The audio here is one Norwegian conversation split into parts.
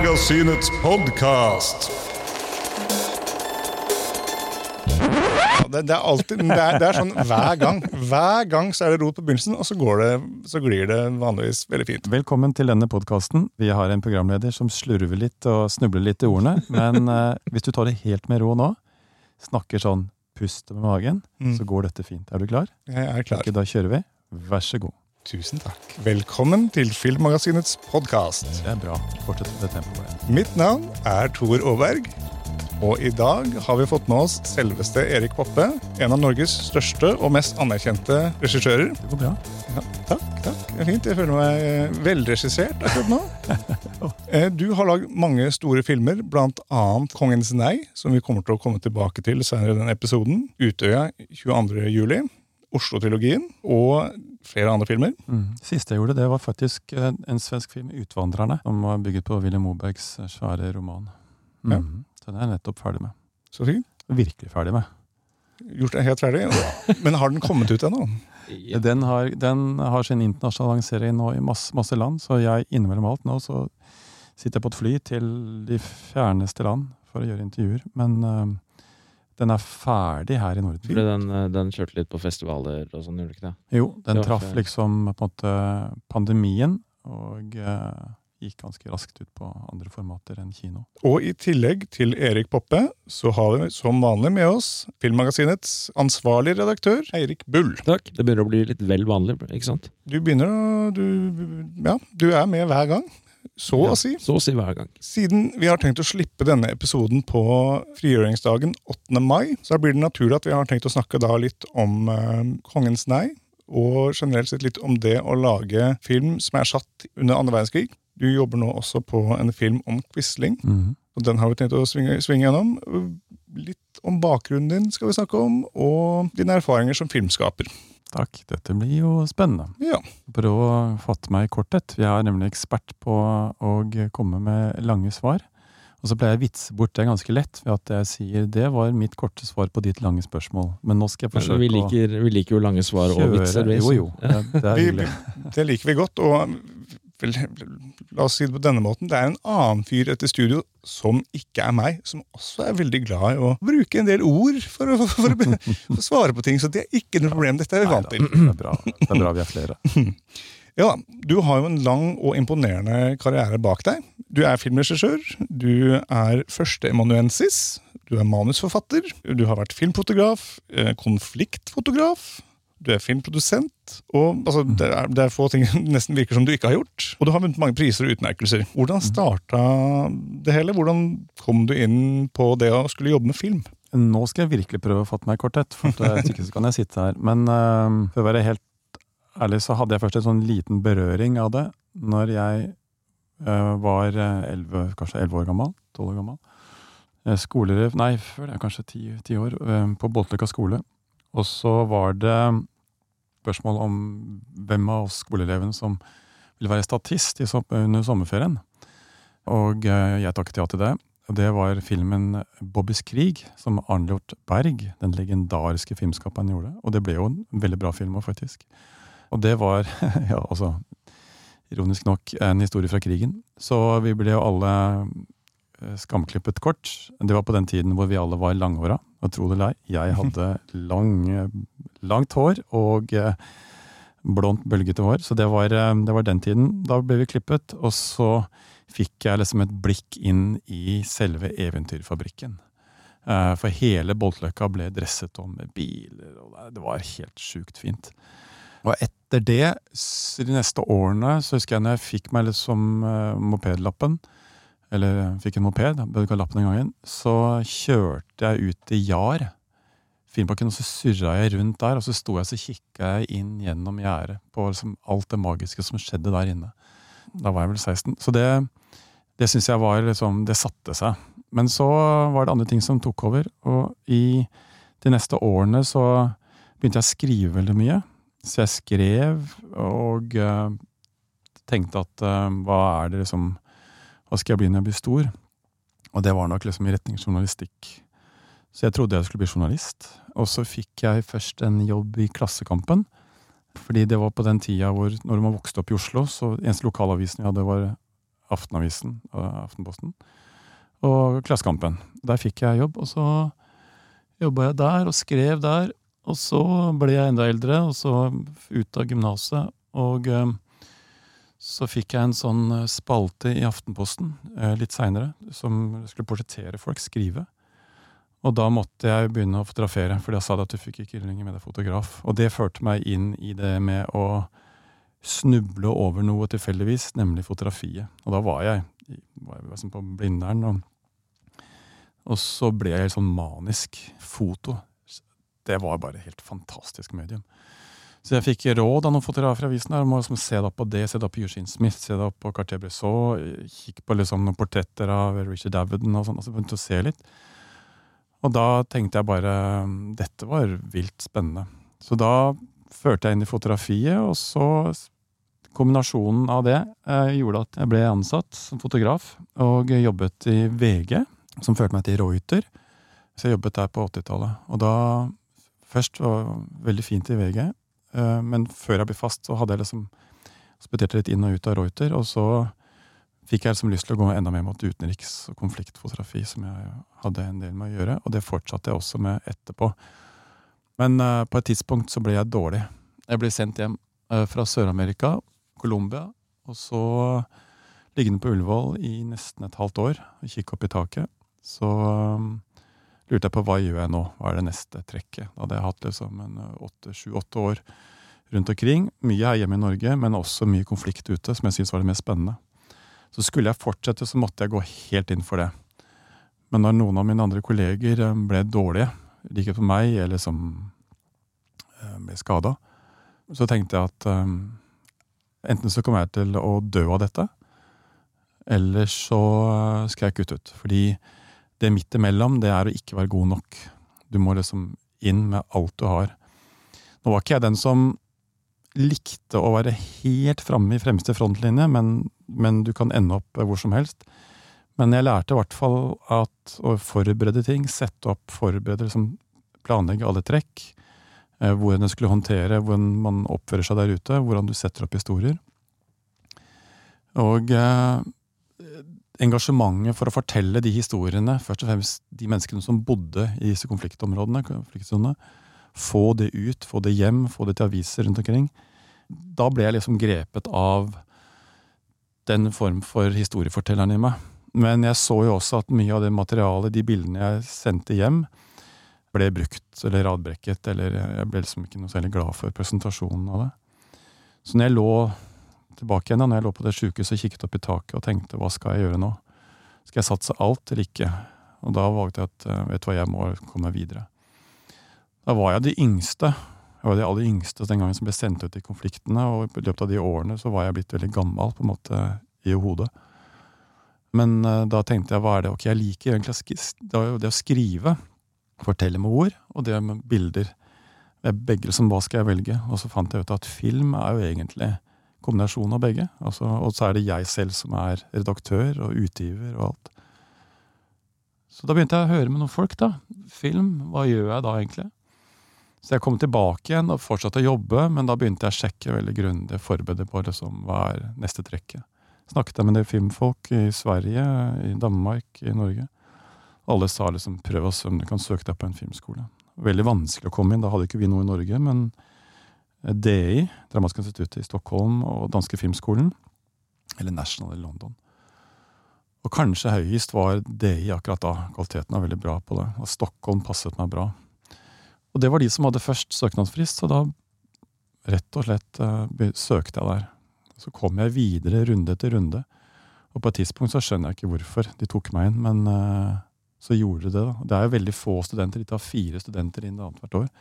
Filmmagasinets podkast. Det, det er alltid det er, det er sånn hver gang. Hver gang så er det rot på begynnelsen, og så, går det, så glir det vanligvis veldig fint. Velkommen til denne podkasten. Vi har en programleder som slurver litt og snubler litt i ordene. Men eh, hvis du tar det helt med ro nå, snakker sånn pust med magen, Mm. så går dette fint. Er du klar? Jeg er klar. Ikke, da kjører vi. Vær så god. Tusen takk. Velkommen til Filmmagasinets podkast. Det er bra. Fortsett med tempoet. Mitt navn er Tor Aaberg. Og i dag har vi fått med oss selveste Erik Poppe, en av Norges største og mest anerkjente regissører. Det går bra. Ja, takk, takk. Det er fint. Jeg føler meg eh, velregissert akkurat nå. Eh, Du har lagd mange store filmer, annet Kongens nei, som vi kommer til å komme tilbake til senere i denne episoden. Utøya 22. juli. Oslo-trilogien og flere andre filmer. Mm. Siste jeg gjorde, det var faktisk eh, en svensk film, 'Utvandrerne', som var bygget på William Mobergs eh, svære roman. Mm. Ja. Så den er jeg nettopp ferdig med. Så fint. Virkelig ferdig med. Gjort det helt ferdig. Men har den kommet ut ennå? Den har, den har sin internasjonale lansering nå i masse, masse land, så jeg innimellom alt nå så sitter jeg på et fly til de fjerneste land for å gjøre intervjuer. Men øh, den er ferdig her i Norden. Fordi den, eh, den kjørte litt på festivaler og sånn, gjorde den ikke det? Jo, den Det traff liksom på en måte pandemien, og eh, gikk ganske raskt ut på andre formater enn kino. Og i tillegg til Erik Poppe, så har vi som vanlig med oss Filmmagasinets ansvarlig redaktør, Eirik Bull. Takk. Det begynner å bli litt vel vanlig, ikke sant? Du begynner å du, Ja, du er med hver gang. Så å si. Så å si hver gang. Siden vi har tenkt å slippe denne episoden på frigjøringsdagen 8. mai, så blir det naturlig at vi har tenkt å snakke da litt om eh, Kongens nei, og generelt sett litt om det å lage film som er satt under andre verdenskrig. Du jobber nå også på en film om Quisling, Mhm. og den har vi tenkt å svinge, svinge gjennom. Litt om bakgrunnen din skal vi snakke om, og dine erfaringer som filmskaper. Takk, dette blir jo spennende. Ja, Prøv å fatte meg i korthet. Jeg er nemlig ekspert på å komme med lange svar. Og så pleier jeg å vitse bort det ganske lett ved at jeg sier det var mitt korte svar på ditt lange spørsmål. Men nå skal jeg forsøke vi, liker, vi liker jo lange svar å og vitser. Jo, jo. Ja. Det, det er Vi- det liker vi godt, og vel, la oss si det på denne måten. Det er en annen fyr etter studio som ikke er meg, som også er veldig glad i å bruke en del ord for å, for å, for å svare på ting. Så det er ikke noe problem. Dette er vi vant til. Det er bra, det er bra vi er flere. Ja, Du har jo en lang og imponerende karriere bak deg. Du er filmregissør, du er førsteemanuensis, du er manusforfatter, du har vært filmfotograf, eh, konfliktfotograf, du er filmprodusent, og altså, det, er, det er få ting nesten virker som du ikke har gjort. Og du har vunnet mange priser og utmerkelser. Hvordan starta det hele? Hvordan kom du inn på det å skulle jobbe med film? Nå skal jeg virkelig prøve å fatte meg i korthet, for eh, hvis ikke så kan jeg sitte her. Men uh, for å være helt ærlig, så hadde jeg først en sånn liten berøring av det når jeg uh, var eh, 11, kanskje 11 år gammel. 12 år gammel. Skoler, nei, før det, kanskje 10, 10 år, eh, på Båtløkka skole. Og så var det spørsmål om hvem av oss skoleelevene som ville være statist under sommerferien. Og eh, jeg takket ja til det. Og det var filmen Bobbys krig, som Arnljot Berg, den legendariske filmskaperen, gjorde. Og det ble jo en veldig bra film faktisk. Og det var, ja, altså Ironisk nok en historie fra krigen. Så vi ble jo alle eh, skamklippet kort. Det var på den tiden hvor vi alle var langhåra. Og tro det eller ei, jeg hadde lang, langt hår og eh, blondt, bølgete hår. Så det var, eh, det var den tiden. Da ble vi klippet. Og så fikk jeg liksom et blikk inn i selve eventyrfabrikken. Eh, For hele Boltløkka ble dresset om med biler, og det- var helt sjukt fint. Og etter det, de neste årene, så husker jeg når jeg fikk meg liksom mopedlappen, eller fikk en moped, ikke lappen den gangen, så kjørte jeg ut til Jar, Finnbakken, og så surra jeg rundt der, og så sto jeg så kikka jeg inn gjennom gjerdet på liksom alt det magiske som skjedde der inne. Da var jeg vel 16. Så det, det syns jeg var liksom Det satte seg. Men så var det andre ting som tok over, og i de neste årene så begynte jeg å skrive veldig mye. Så jeg skrev og uh, tenkte at uh, hva er det liksom Hva skal jeg bli når jeg blir stor? Og det var nok liksom i retning journalistikk. Så jeg trodde jeg skulle bli journalist. Og så fikk jeg først en jobb i Klassekampen. Fordi det var på den tida hvor, når man vokste opp i Oslo, så eneste lokalavisen vi hadde, var Aftenavisen, og Aftenposten, og Klassekampen. Der fikk jeg jobb, og så jobba jeg der og skrev der. Og så ble jeg enda eldre, og så ut av gymnaset. Og eh, så fikk jeg en sånn eh, spalte i Aftenposten eh, litt seinere, som skulle portrettere folk, skrive. Og da måtte jeg begynne å fotografere, for da sa de at du fikk ikke lenger med deg fotograf. Og det førte meg inn i det med å snuble over noe tilfeldigvis, nemlig fotografiet. Og da var jeg, var jeg liksom på Blindern, og og så ble jeg helt sånn manisk. Foto. Det var bare helt fantastisk medium. Så jeg fikk råd av noen fotografer i avisen her, om å liksom se da på det, se da på Eugene Smith, se da på Cartier-Bresson, kikk på liksom noen portretter av Richard Davidon og sånn, og så begynte å se litt. Og da tenkte jeg bare dette var vilt spennende. Så da førte jeg inn i fotografiet, og så kombinasjonen av det eh, gjorde at jeg ble ansatt som fotograf og jobbet i VG som førte meg til Reuter. Så jeg jobbet der på 80-tallet. Og da Først var det veldig fint i VG, men før jeg ble fast, så hadde jeg liksom spedert litt inn og ut av Reuter. Og så fikk jeg liksom lyst til å gå enda mer mot utenriks- og konfliktfotografi, som jeg hadde en del med å gjøre. Og det fortsatte jeg også med etterpå. Men uh, på et tidspunkt så ble jeg dårlig. Jeg ble sendt hjem uh, fra Sør-Amerika, Colombia, og så liggende på Ullevål i nesten et halvt år og kikke opp i taket så lurte jeg på hva gjør jeg nå? Hva er det neste trekket? Da hadde jeg hatt liksom en sju-åtte år rundt omkring. Mye her hjemme i Norge, men også mye konflikt ute, som jeg syntes var det mest spennende. Så skulle jeg fortsette, så måtte jeg gå helt inn for det. Men når noen av mine andre kolleger um, ble dårlige, like på meg, eller som uh, ble skada, så tenkte jeg at um, enten så kommer jeg til å dø av dette, eller så skal jeg kutte ut. Fordi det midt imellom, det er å ikke være god nok. Du må liksom inn med alt du har. Nå var ikke jeg den som likte å være helt framme i fremste frontlinje, men, men, du kan ende opp hvor som helst. Men jeg lærte i hvert fall at å forberede ting, sette opp, forberede, liksom, planlegge alle trekk, eh, hvordan jeg skulle håndtere, hvordan man oppfører seg der ute, hvordan du setter opp historier. Og eh, engasjementet for å fortelle de historiene, først og fremst de menneskene som bodde i disse konfliktområdene, konfliktsonene, få det ut, få det hjem, få det til aviser rundt omkring. Da ble jeg liksom grepet av den form for historiefortelleren i meg. Men jeg så jo også at mye av det materialet, de bildene jeg sendte hjem, ble brukt eller radbrekket, eller jeg ble liksom ikke noe særlig glad for presentasjonen av det. Så når jeg lå tilbake igjen da når jeg lå på det sjukehuset og kikket opp i taket og tenkte hva skal jeg gjøre nå? Skal jeg satse alt eller ikke? Og da valgte jeg at eh, vet du hva, jeg må komme meg videre. Da var jeg de yngste. Jeg var de aller yngste den gangen som ble sendt ut i konfliktene, og i løpet av de årene så var jeg blitt veldig gammel på en måte i hodet. Men uh, da tenkte jeg hva er det ok, jeg liker egentlig det å skrive, fortelle med ord, og det med bilder. Begge som hva skal jeg velge? Og så fant jeg ut at film er jo egentlig kombinasjon av begge. Altså, og så er det jeg selv som er redaktør og utgiver og alt. Så da begynte jeg å høre med noen folk. da. Film, hva gjør jeg da egentlig? Så jeg kom tilbake igjen og fortsatte å jobbe, men da begynte jeg å sjekke veldig grundig, forberede på liksom, hva er neste trekket. Snakket jeg med en filmfolk i Sverige, i Danmark, i Norge. Alle sa liksom prøv å se om du kan søke deg på en filmskole. Veldig vanskelig å komme inn, da hadde ikke vi noe i Norge, men DI, Dramatiske instituttet i Stockholm, og Danske Filmskolen. Eller National i London. Og kanskje høyest var DI akkurat da. Kvaliteten var veldig bra på det. Og Stockholm passet meg bra. Og det var de som hadde først søknadsfrist, så da rett og slett uh, søkte jeg der. Så kom jeg videre runde etter runde. Og på et tidspunkt så skjønner jeg ikke hvorfor de tok meg inn, men uh, så gjorde de det. da. Det er jo veldig få studenter. De tar fire studenter inn annethvert år.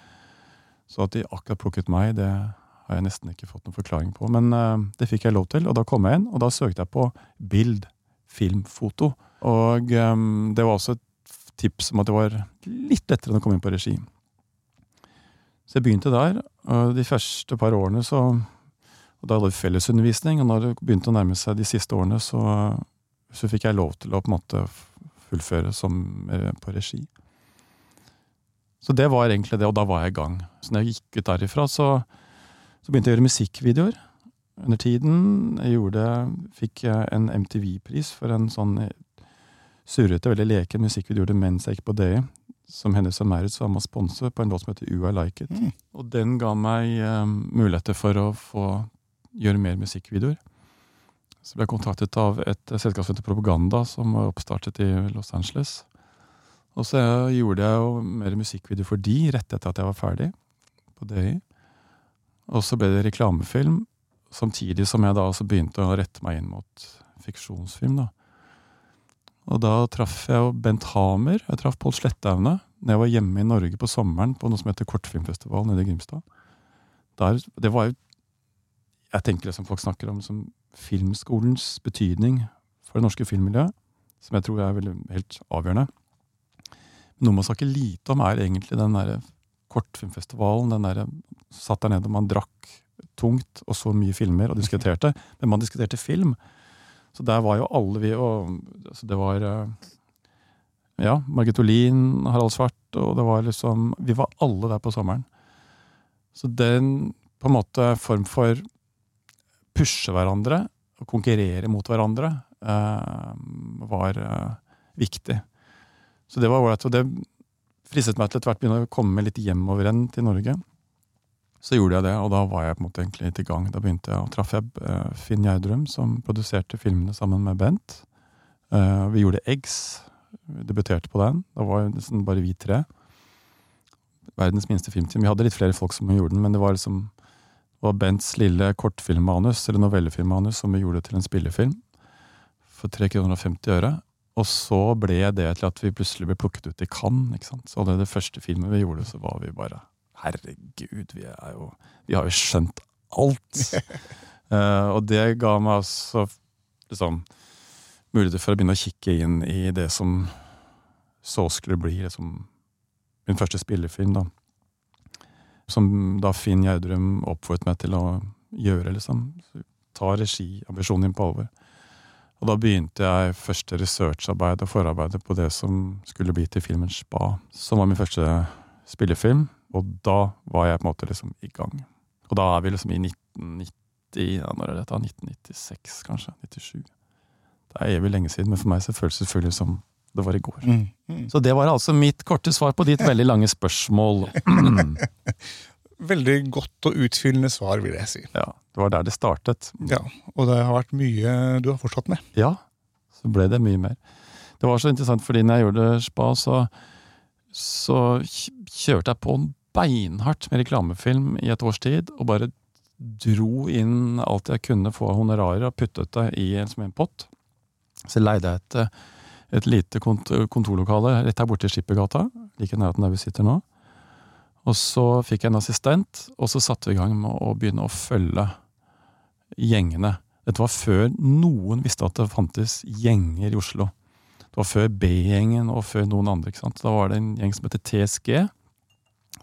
Så at de akkurat plukket meg, det har jeg nesten ikke fått noen forklaring på. Men uh, det fikk jeg lov til, og da kom jeg inn, og da søkte jeg på bild, film, foto. Og um, det var også et tips om at det var litt lettere enn å komme inn på regi. Så jeg begynte der, og de første par årene så og Da hadde vi fellesundervisning, og når det begynte å nærme seg de siste årene, så, så fikk jeg lov til å på en måte fullføre som eh, på regi. Så det var egentlig det, og da var jeg i gang. Så når jeg gikk ut derifra, så, så begynte jeg å gjøre musikkvideoer. under tiden. Jeg gjorde, fikk jeg en MTV-pris for en sånn surrete, veldig leken musikkvideo gjorde mens jeg gikk på DI. Som Hennes og Maurits var med å sponse på en låt som heter U I Like It. Mm. Og den ga meg eh, muligheter for å få gjøre mer musikkvideoer. Så ble jeg kontaktet av et selskap som heter Propaganda, som var oppstartet i Los Angeles. Og så gjorde jeg jo mer musikkvideo for de rett etter at jeg var ferdig på DI. Og så ble det reklamefilm, samtidig som jeg da også begynte å rette meg inn mot fiksjonsfilm. da. Og da traff jeg jo Bent Hamer, jeg traff Pål Slettaune når jeg var hjemme i Norge på sommeren på noe som heter Kortfilmfestival nede i Grimstad. Der, det var jo Jeg tenker liksom folk snakker om som filmskolens betydning for det norske filmmiljøet, som jeg tror er veldig, helt avgjørende. Noe man snakker lite om, er egentlig den derre kortfilmfestivalen. Den der, satt der nede og man drakk tungt og så mye filmer og diskuterte. Men man diskuterte film. Så der var jo alle vi og altså Det var eh, ja, Margit Olin, Harald Svart, og det var liksom Vi var alle der på sommeren. Så den på en måte form for pushe hverandre og konkurrere mot hverandre eh, var eh, viktig. Så det var ålreit. Og det fristet meg til etter hvert begynne å komme litt hjemover igjen til Norge. Så gjorde jeg det, og da var jeg på en måte egentlig i gang. Da begynte jeg, og traff jeg eh, Finn Gjerdrum, som produserte filmene sammen med Bent. Eh, vi gjorde Eggs. Vi debuterte på den. Da var nesten bare vi tre. Verdens minste filmteam. Vi hadde litt flere folk som gjorde den, men det var liksom det var Bents lille kortfilmmanus, eller novellefilmmanus, som vi gjorde til en spillefilm. For 3 kroner og 50 øre. Og så ble det til at vi plutselig ble plukket ut i Cannes. ikke sant? Så det, det første filmet vi gjorde, så var vi bare Herregud, vi, er jo, vi har jo skjønt alt! uh, og det ga meg altså liksom muligheter for å begynne å kikke inn i det som så skulle bli liksom min første spillefilm. da. Som da Finn Gjerdrum oppfordret meg til å gjøre, liksom. Ta regiambisjonen din på alvor. Og da begynte jeg første researcharbeid og forarbeidet på det som skulle bli til filmen Spa, som var min første spillefilm. Og da var jeg på en måte liksom i gang. Og da er vi liksom i 1990 ja, Når er dette? 1996, kanskje? 97. Det er evig lenge siden, men for meg så føles det selvfølgelig som det var i går. Mm. Mm. Så det var altså mitt korte svar på ditt veldig lange spørsmål. Veldig godt og utfyllende svar, vil jeg si. Ja, det var der det startet. Ja, Og det har vært mye du har fortsatt med. Ja, så ble det mye mer. Det var så interessant, fordi når jeg gjorde spa, så, så kjørte jeg på beinhardt med reklamefilm i et års tid, og bare dro inn alt jeg kunne få av honorarer, og puttet det i en, som en pott. Så leide jeg et, et lite kontorlokale rett her borte i Skippergata, like nærheten der vi sitter nå. Og så fikk jeg en assistent, og så satte vi i gang med å begynne å følge gjengene. Dette var før noen visste at det fantes gjenger i Oslo. Det var før B-gjengen og før noen andre. ikke sant? Da var det en gjeng som heter TSG.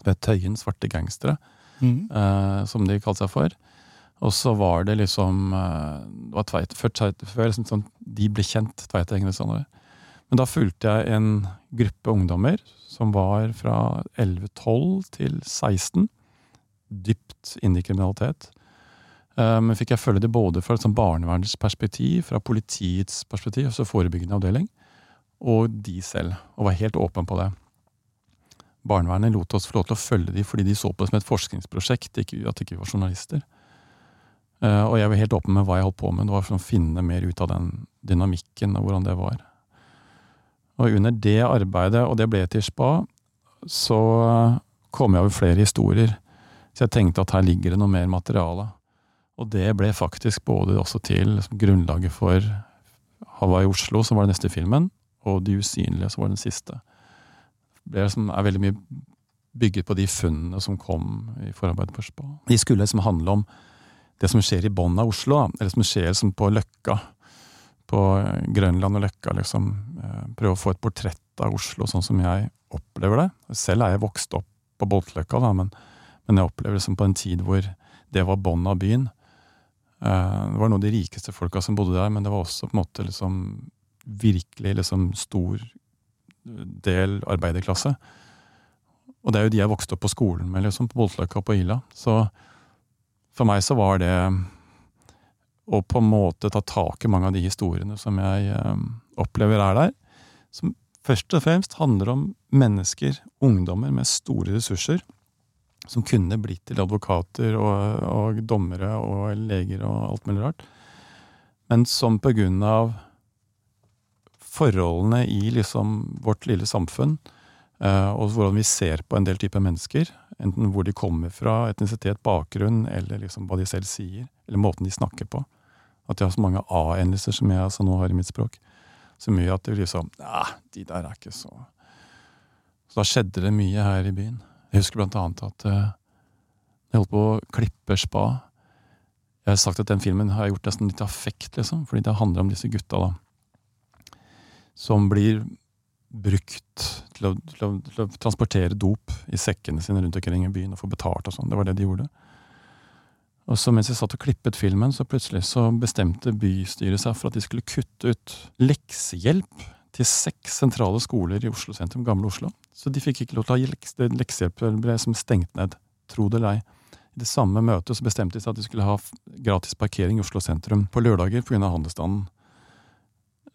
Det er Tøyen svarte gangstere, Mm. eh, som de kalte seg for. Og så var det liksom eh, det var tveit, Før, før liksom sånn, de ble kjent, Tveitegjengene. Sånn. Men da fulgte jeg en gruppe ungdommer som var fra 11-12 til 16. Dypt inne i kriminalitet. Men Men fikk jeg følge det både fra et sånn barnevernets perspektiv, fra politiets perspektiv, altså forebyggende avdeling, og de selv. Og var helt åpen på det. Barnevernet lot oss få lov til å følge de fordi de så på det som et forskningsprosjekt, ikke, at ikke var journalister. Uh, og jeg var helt åpen med hva jeg holdt på med. Det var for å finne mer ut av den dynamikken og hvordan det var. Og under det arbeidet, og det ble til spa, så kom jeg over flere historier. Så jeg tenkte at her ligger det noe mer materiale. Og det ble faktisk både også til liksom, grunnlaget for Hawaii Oslo, som var den neste filmen, og De usynlige, som var den siste. Det liksom, er veldig mye bygget på de funnene som kom i forarbeidet på spa. De skulle liksom handle om det som skjer i bunnen av Oslo, eller som skjer liksom på Løkka. På Grønland og Løkka, liksom. Eh, Prøve å få et portrett av Oslo sånn som jeg opplever det. Selv er jeg vokst opp på Boltløkka, da, men, men jeg opplever det som på en tid hvor det var bånn av byen. Eh, Det var noen av de rikeste folka som bodde der, men det var også på en måte liksom virkelig liksom stor del arbeiderklasse. Og det er jo de jeg vokste opp på skolen med, liksom, på Boltløkka og på Ila. Så for meg så var det og på en måte ta tak i mange av de historiene som jeg eh, opplever er der. Som først og fremst handler om mennesker, ungdommer med store ressurser, som kunne blitt til advokater og, og dommere og leger og alt mulig rart, men som på grunn av forholdene i liksom vårt lille samfunn, eh, og hvordan vi ser på en del typer mennesker, enten hvor de kommer fra, etnisitet, bakgrunn, eller liksom hva de selv sier, eller måten de snakker på, at jeg har så mange A-endelser som jeg altså nå har i mitt språk. Så mye at det blir sånn Nei, de der er ikke så Så da skjedde det mye her i byen. Jeg husker blant annet at uh, jeg holdt på å klippe spa. Jeg har sagt at den filmen har jeg gjort nesten litt affekt, liksom, fordi det handler om disse gutta da, som blir brukt til å, til, å, til å, transportere dop i sekkene sine rundt omkring i byen og få betalt og sånn. Det var det de gjorde. Og så mens jeg satt og klippet filmen, så plutselig så bestemte bystyret seg for at de skulle kutte ut leksehjelp til seks sentrale skoler i Oslo sentrum, Gamle Oslo. Så de fikk ikke lov til å ha leks leksehjelp, det ble som stengt ned. Tro det eller ei. I det samme møtet så bestemte de seg at de skulle ha gratis parkering i Oslo sentrum på lørdager pga. handelsstanden.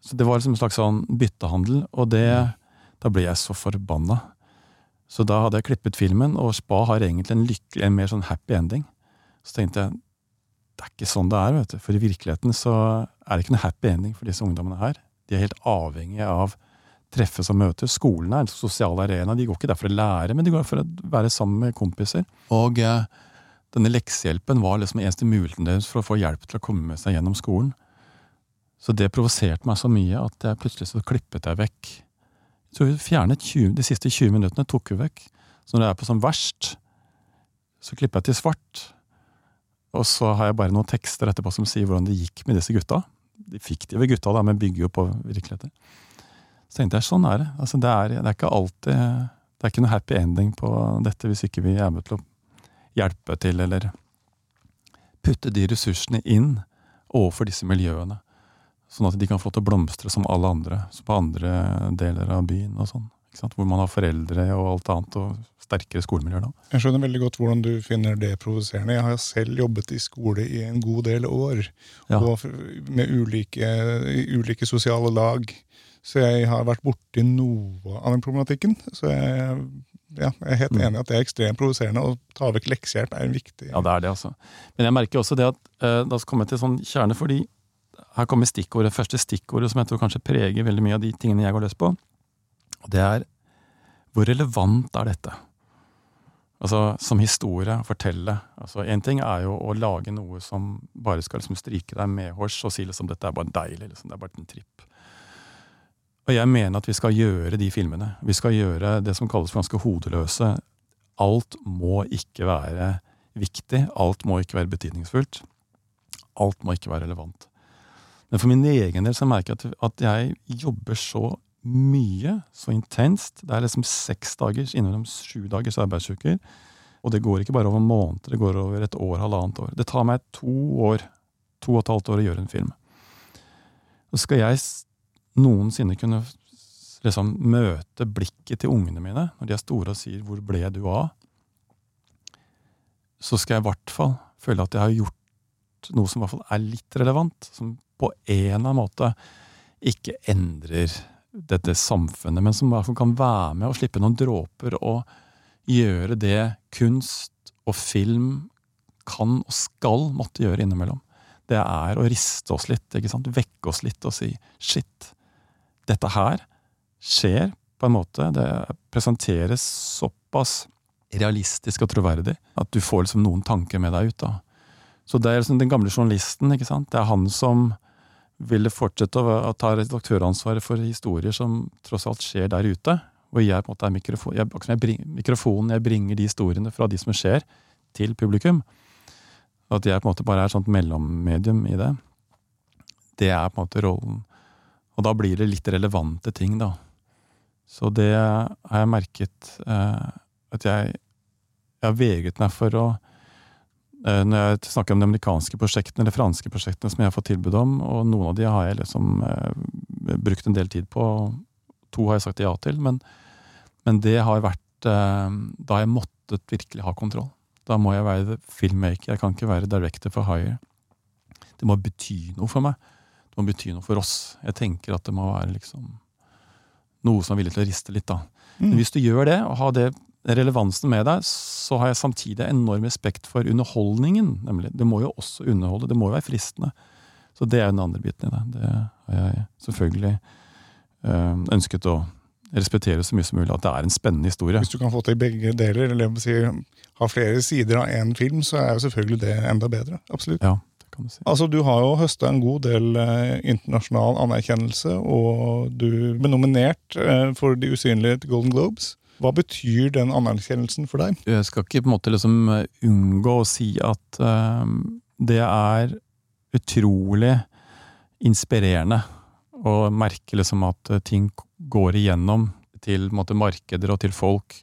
Så det var liksom en slags sånn byttehandel, og det Da ble jeg så forbanna. Så da hadde jeg klippet filmen, og Spa har egentlig en lykkelig, en mer sånn happy ending. Så tenkte jeg det er ikke sånn det er, vet du. For i virkeligheten så er det ikke noe happy ending for disse ungdommene her. De er helt avhengige av treffes og møtes. Skolen er en sosial arena. De går ikke der for å lære, men de går for å være sammen med kompiser. Og eh, denne leksehjelpen var liksom eneste muligheten deres for å få hjelp til å komme med seg gjennom skolen. Så det provoserte meg så mye at jeg plutselig så klippet jeg vekk. Tror vi fjernet 20, de siste 20 minuttene, tok vi vekk. Så når det er på som verst, så klipper jeg til svart. Og så har jeg bare noen tekster etterpå som sier hvordan det gikk med disse gutta. De fiktive gutta, da, men bygger jo på virkeligheter. Så tenkte jeg sånn er det. Altså, det, er, det er ikke alltid Det er ikke noe happy ending på dette hvis ikke vi er med til å hjelpe til, eller putte de ressursene inn overfor disse miljøene. Sånn at de kan få til å blomstre som alle andre, som på andre deler av byen. og sånn. Hvor man har foreldre og alt annet, og sterkere skolemiljøer da. Jeg skjønner veldig godt hvordan du finner det provoserende. Jeg har selv jobbet i skole i en god del år, ja. og med ulike, ulike, sosiale lag. Så jeg har vært borti noe av den problematikken. Så jeg, ja, jeg er helt mm. enig i at det er ekstremt provoserende. Å ta vekk leksehjelp er en viktig Ja, det er det, altså. Men jeg merker også det at eh, da kommer jeg til sånn kjerne, fordi her kommer stikkordet, første stikkordet som jeg tror kanskje preger veldig mye av de tingene jeg går løs på. Og det er hvor relevant er dette? Altså, Som historie, fortelle. altså ting er jo å lage noe som bare skal liksom stryke deg medhårs og si liksom dette er bare deilig, liksom, det er bare en tripp. Og jeg mener at vi skal gjøre de filmene. Vi skal gjøre det som kalles for ganske hodeløse. Alt må ikke være viktig. Alt må ikke være betydningsfullt. Alt må ikke være relevant. Men for min egen del så merker jeg at, at jeg jobber så mye, så intenst. Det er liksom seks dagers innimellom sju dagers arbeidsuker. Og det går ikke bare over måneder, det går over et år, halvannet år. Det tar meg to år, to og et halvt år å gjøre en film. Og skal jeg noensinne kunne liksom møte blikket til ungene mine når de er store og sier 'hvor ble du av', så skal jeg i hvert fall føle at jeg har gjort noe som i hvert fall er litt relevant. Som på en eller annen måte ikke endrer dette samfunnet, men som i hvert fall kan være med og slippe noen dråper og gjøre det kunst og film kan og skal måtte gjøre innimellom. Det er å riste oss litt, ikke sant? vekke oss litt og si shit, dette her skjer på en måte. Det presenteres såpass realistisk og troverdig at du får liksom noen tanker med deg ut. da. Så det er liksom den gamle journalisten. ikke sant? Det er han som ville fortsette å, ta redaktøransvaret for historier som tross alt skjer der ute. Og jeg på en måte er mikrofon, jeg, jeg bringer, mikrofonen, jeg bringer de historiene fra de som skjer, til publikum. At jeg på en måte bare er et sånt mellommedium i det. Det er på en måte rollen. Og da blir det litt relevante ting, da. Så det har jeg merket eh, at jeg, jeg har veget meg for å når jeg snakker om de amerikanske prosjektene eller franske prosjektene som jeg har fått tilbud om, og noen av de har jeg liksom eh, brukt en del tid på, to har jeg sagt ja til, men, men det har vært eh, Da jeg måttet virkelig ha kontroll. Da må jeg være filmmaker, jeg kan ikke være director for hire. det må bety noe for meg. Det må bety noe for oss. Jeg tenker at det må være liksom noe som er villig til å riste litt, da. Men Mm. hvis du gjør det, og har det relevansen med deg, så har jeg samtidig enorm respekt for underholdningen. nemlig. Det må jo også underholde, det må jo være fristende. Så det er jo den andre biten i det. Det har jeg selvfølgelig øh, ønsket å respektere så mye som mulig, at det er en spennende historie. Hvis du kan få til begge deler, eller si, ha flere sider av én film, så er jo selvfølgelig det enda bedre. Absolutt. Ja, det kan du si. Altså, Du har jo høsta en god del eh, internasjonal anerkjennelse, og du ble nominert eh, for De usynlige til Golden Globes. Hva betyr den anerkjennelsen for deg? Jeg skal ikke på en måte liksom eh, unngå å si at uh, det er utrolig inspirerende å merke liksom at eh, ting går igjennom til måte, markeder og til folk,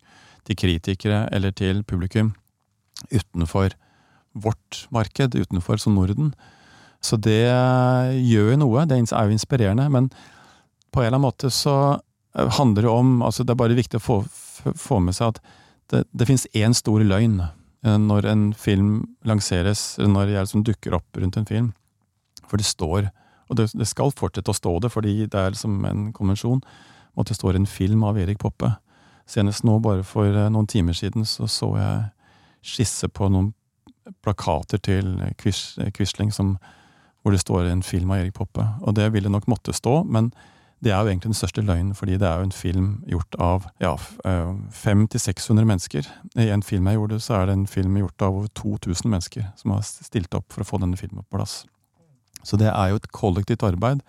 til kritikere eller til publikum utenfor vårt marked, utenfor som Norden. Så det gjør jo noe. Det er jo inspirerende. Men på en eller annen måte så handler det om altså Det er bare viktig å få, få med seg at det, det finnes én stor løgn eh, når en film lanseres, eller når jeg liksom dukker opp rundt en film. For det står, og det, det skal fortsette å stå det, fordi det er liksom en konvensjon, om at det står en film av Erik Poppe. Senest nå, bare for eh, noen timer siden, så så jeg skisse på noen plakater til Quis- Quisling som, hvor det står en film av Erik Poppe. Og det ville nok måtte stå, men det er jo egentlig den største løgnen, fordi det er jo en film gjort av ja, 500-600 mennesker. I en film jeg gjorde, så er det en film gjort av over 2000 mennesker som har stilt opp for å få denne filmen på plass. Så det er jo et kollektivt arbeid.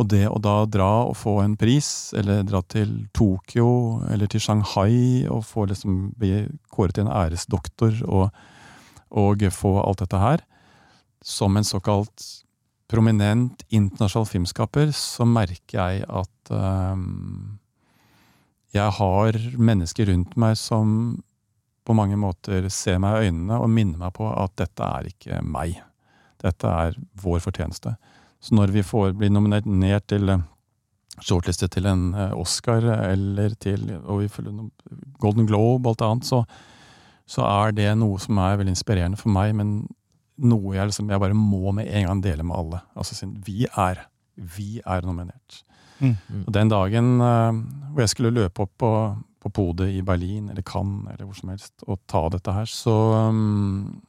Og det å da dra og få en pris, eller dra til Tokyo eller til Shanghai og få liksom bli kåret til en æresdoktor og, og få alt dette her, som en såkalt prominent internasjonal filmskaper, så merker jeg at ehm, jeg har mennesker rundt meg som på mange måter ser meg i øynene og minner meg på at dette er ikke meg. Dette er vår fortjeneste. Så når vi får bli nominert til shortliste shortlistet til en eh, Oscar eller til Golden Globe og alt annet, så, så er det noe som er veldig inspirerende for meg, men noe jeg, liksom, jeg bare må med en gang dele med alle. Altså siden vi er, vi er nominert. Mm. Og den dagen uh, hvor jeg skulle løpe opp på, på podet i Berlin eller Cannes eller hvor som helst og ta dette her, så, um,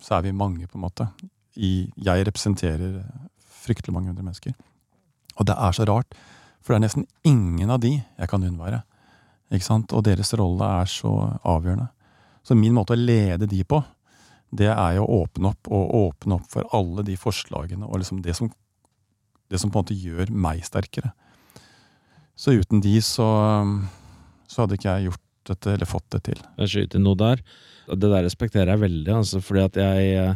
så er vi mange, på en måte. I, jeg representerer fryktelig mange hundre mennesker. Og det er så rart, for det er nesten ingen av de jeg kan unnvære. Ikke sant? Og deres rolle er så avgjørende. Så min måte å lede de på, det er jo å åpne opp, og åpne opp for alle de forslagene og liksom det som, det som på en måte gjør meg sterkere. Så uten de så, så hadde ikke jeg gjort dette, eller fått det til. Jeg skyter noe der. Det der respekterer jeg veldig, altså, fordi at jeg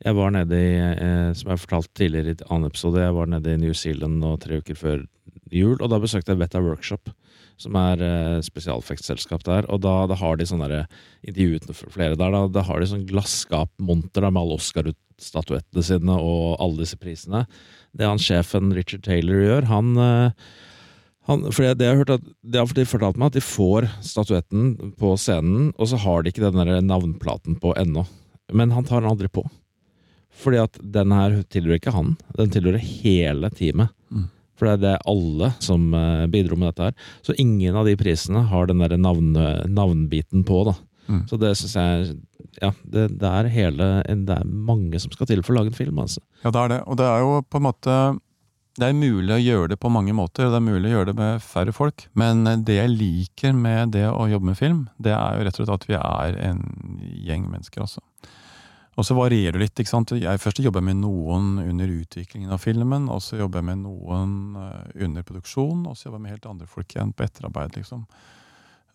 jeg var nede i, eh, som jeg fortalte tidligere i et annet episode, jeg var nede i New Zealand nå tre uker før jul, og da besøkte jeg Vetta Workshop, som er uh, spesialeffektselskap der. Og da, da har de sånne intervjuet flere der, da, da har de sånn glasskapmonter med alle Oscar-statuettene sine og alle disse prisene. Det han sjefen Richard Taylor gjør, han uh, han, for det har at, det har fortalt meg at de får statuetten på scenen, og så har de ikke den navnplaten på ennå. Men han tar den aldri på. Fordi at den her tilhører ikke han, den tilhører hele teamet. Mm. For det er det alle som eh, bidro med dette her. Så ingen av de prisene har den der navn, navnbiten på, da. Mm. Så det syns jeg Ja, det, det er hele Det er mange som skal til for å lage en film, altså. Ja, det er det. Og det er jo på en måte Det er mulig å gjøre det på mange måter, og det er mulig å gjøre det med færre folk. Men det jeg liker med det å jobbe med film, det er jo rett og slett at vi er en gjeng mennesker, altså. Og så varierer det litt. ikke sant? Jeg Først jobber med noen under utviklingen av filmen, og så jobber jeg med noen eh, under produksjon, og så jobber jeg med helt andre folk igjen på etterarbeid. liksom.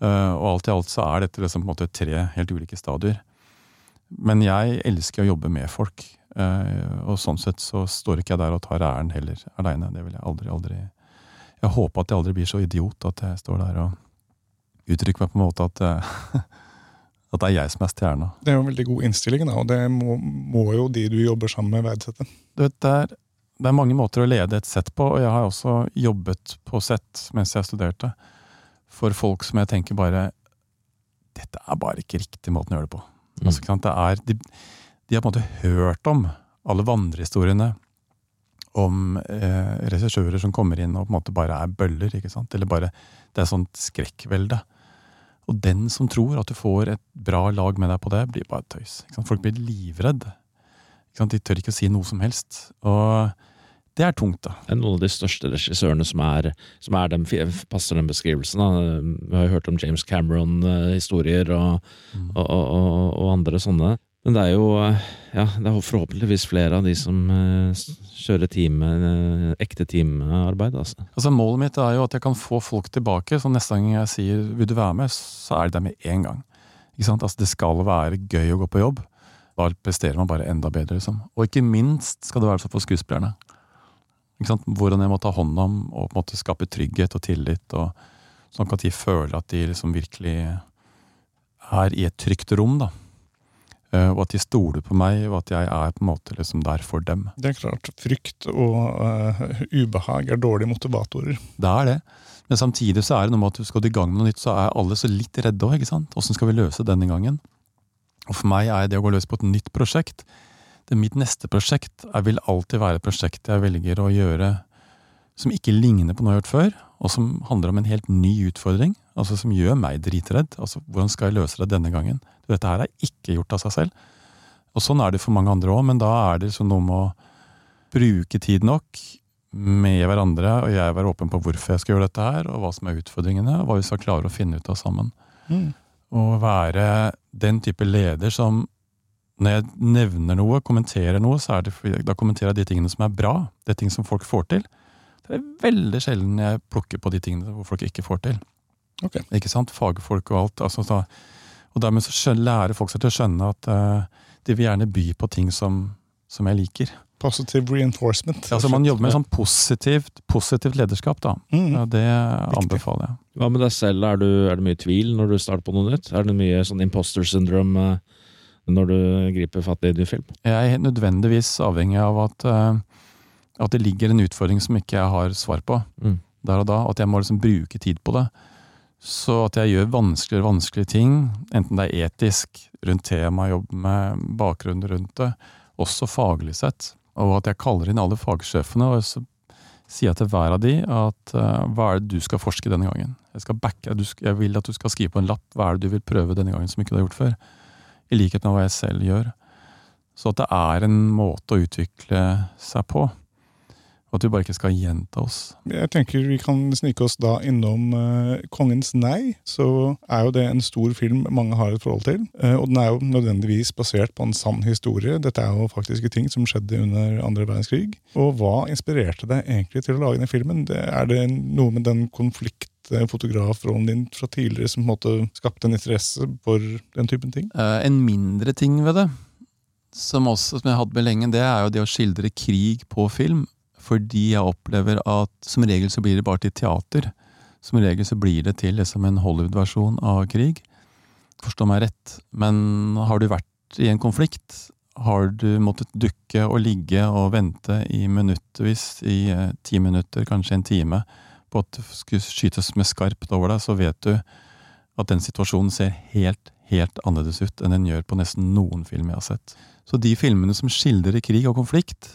Eh, og alt i alt så er dette liksom på en måte tre helt ulike stadier. Men jeg elsker å jobbe med folk. eh, og sånn sett så står ikke jeg der og tar æren heller aleine. Det vil jeg aldri, aldri Jeg håper at jeg aldri blir så idiot at jeg står der og uttrykker meg på en måte at, at det er jeg som er stjerna. Det er jo en veldig god innstilling, da, og det må, må jo de du jobber sammen med, verdsette. Du vet, det er, det er mange måter å lede et sett på, og jeg har også jobbet på sett mens jeg studerte, for folk som jeg tenker bare Dette er bare ikke riktig måten å gjøre det på. Mm. Altså, ikke sant? Det er, de, de har på en måte hørt om alle vandrehistoriene om eh, regissører som kommer inn og på en måte bare er bøller. ikke sant? Eller bare Det er sånt skrekkvelde. Og den som tror at du får et bra lag med deg på det, blir bare tøys. Folk blir livredde. De tør ikke å si noe som helst. Og det er tungt, da. Det er noen av de største regissørene som, er, som er den, passer den beskrivelsen. Da. Vi har jo hørt om James Cameron-historier og, Mm. og, og, og andre sånne. Men det er jo ja, det er forhåpentligvis flere av de som eh, kjører time, eh, ekte teamarbeid. Altså. Altså Målet mitt er jo at jeg kan få folk tilbake. Så neste gang jeg sier 'vil du være med', så er det der med en gang. Altså Det skal være gøy å gå på jobb. Da presterer man bare enda bedre. liksom. Og ikke minst skal det være sånn for skuespillerne. Hvordan jeg må ta hånd om og på en måte skape trygghet og tillit. og Sånn at de føler at de liksom virkelig er i et trygt rom. da. Eh, Og at de stoler på meg, og at jeg er på en måte liksom der for dem. Det er klart, frykt og uh, ubehag er dårlige motivatorer. Det er det. Men samtidig så er det noe med at du skal i gang med noe nytt, så er alle så litt redde òg. Åssen skal vi løse denne gangen? Og for meg er det å gå løs på et nytt prosjekt det Mitt neste prosjekt Jeg vil alltid være et prosjekt jeg velger å gjøre som ikke ligner på noe jeg har gjort før, og som handler om en helt ny utfordring. altså Som gjør meg dritredd. altså Hvordan skal jeg løse det denne gangen? Dette her er ikke gjort av seg selv. Og sånn er det for mange andre òg, men da er det liksom noe med å bruke tid nok med hverandre, og jeg være åpen på hvorfor jeg skal gjøre dette her, og hva som er utfordringene, og hva vi skal klare å finne ut av sammen. Mm. Og være den type leder som når jeg nevner noe, kommenterer noe, så er det fordi da kommenterer jeg de tingene som er bra. Det er ting som folk får til. Det er veldig sjelden jeg plukker på de tingene hvor folk ikke får til. Okay. Ikke sant? Fagfolk og alt. Altså, da, og dermed så lærer folk seg til å skjønne at uh, de vil gjerne by på ting som, som jeg liker. Positive reinforcement. Ja, så Man jobber med sånn positivt, positivt lederskap, da. Mm. Ja, det anbefaler jeg. Hva med deg selv? Er, du, er det mye tvil når du starter på noe nytt? Er det mye sånn imposter syndrome eh, når du griper fatt i en ny film? Jeg er nødvendigvis avhengig av at, eh, at det ligger en utfordring som ikke jeg har svar på Mm. der og da. At jeg må liksom bruke tid på det. Så at jeg gjør vanskeligere og vanskelige ting, enten det er etisk, rundt temaet, jobber med bakgrunnen rundt det, også faglig sett. Og at jeg kaller inn alle fagsjefene og så sier jeg til hver av de at uh, hva er det du skal forske denne gangen? Jeg, backe, jeg vil at du skal skrive på en lapp hva er det du vil prøve denne gangen som ikke du har gjort før. I likhet med hva jeg selv gjør. Så at det er en måte å utvikle seg på. At vi bare ikke skal gjenta oss. Jeg tenker vi kan snike oss da innom uh, Kongens nei. Så er jo det en stor film mange har et forhold til. Uh, og den er jo nødvendigvis basert på en sann historie. Dette er jo faktiske ting som skjedde under andre verdenskrig. Og hva inspirerte deg egentlig til å lage den filmen? Det, er det noe med den konfliktfotografrollen din fra tidligere som på en måte skapte en interesse for den typen ting? Eh, en mindre ting ved det, som, også, som jeg hadde med lenge, det er jo det å skildre krig på film. Fordi jeg opplever at som regel så blir det bare til teater. Som regel så blir det til liksom en Hollywood-versjon av krig. Forstå meg rett, men har du vært i en konflikt, har du måttet dukke og ligge og vente i minuttvis, i eh, ti minutter, kanskje en time, på at det skulle skytes med skarpt over deg, så vet du at den situasjonen ser helt, helt annerledes ut enn den gjør på nesten noen film jeg har sett. Så de filmene som skildrer krig og konflikt,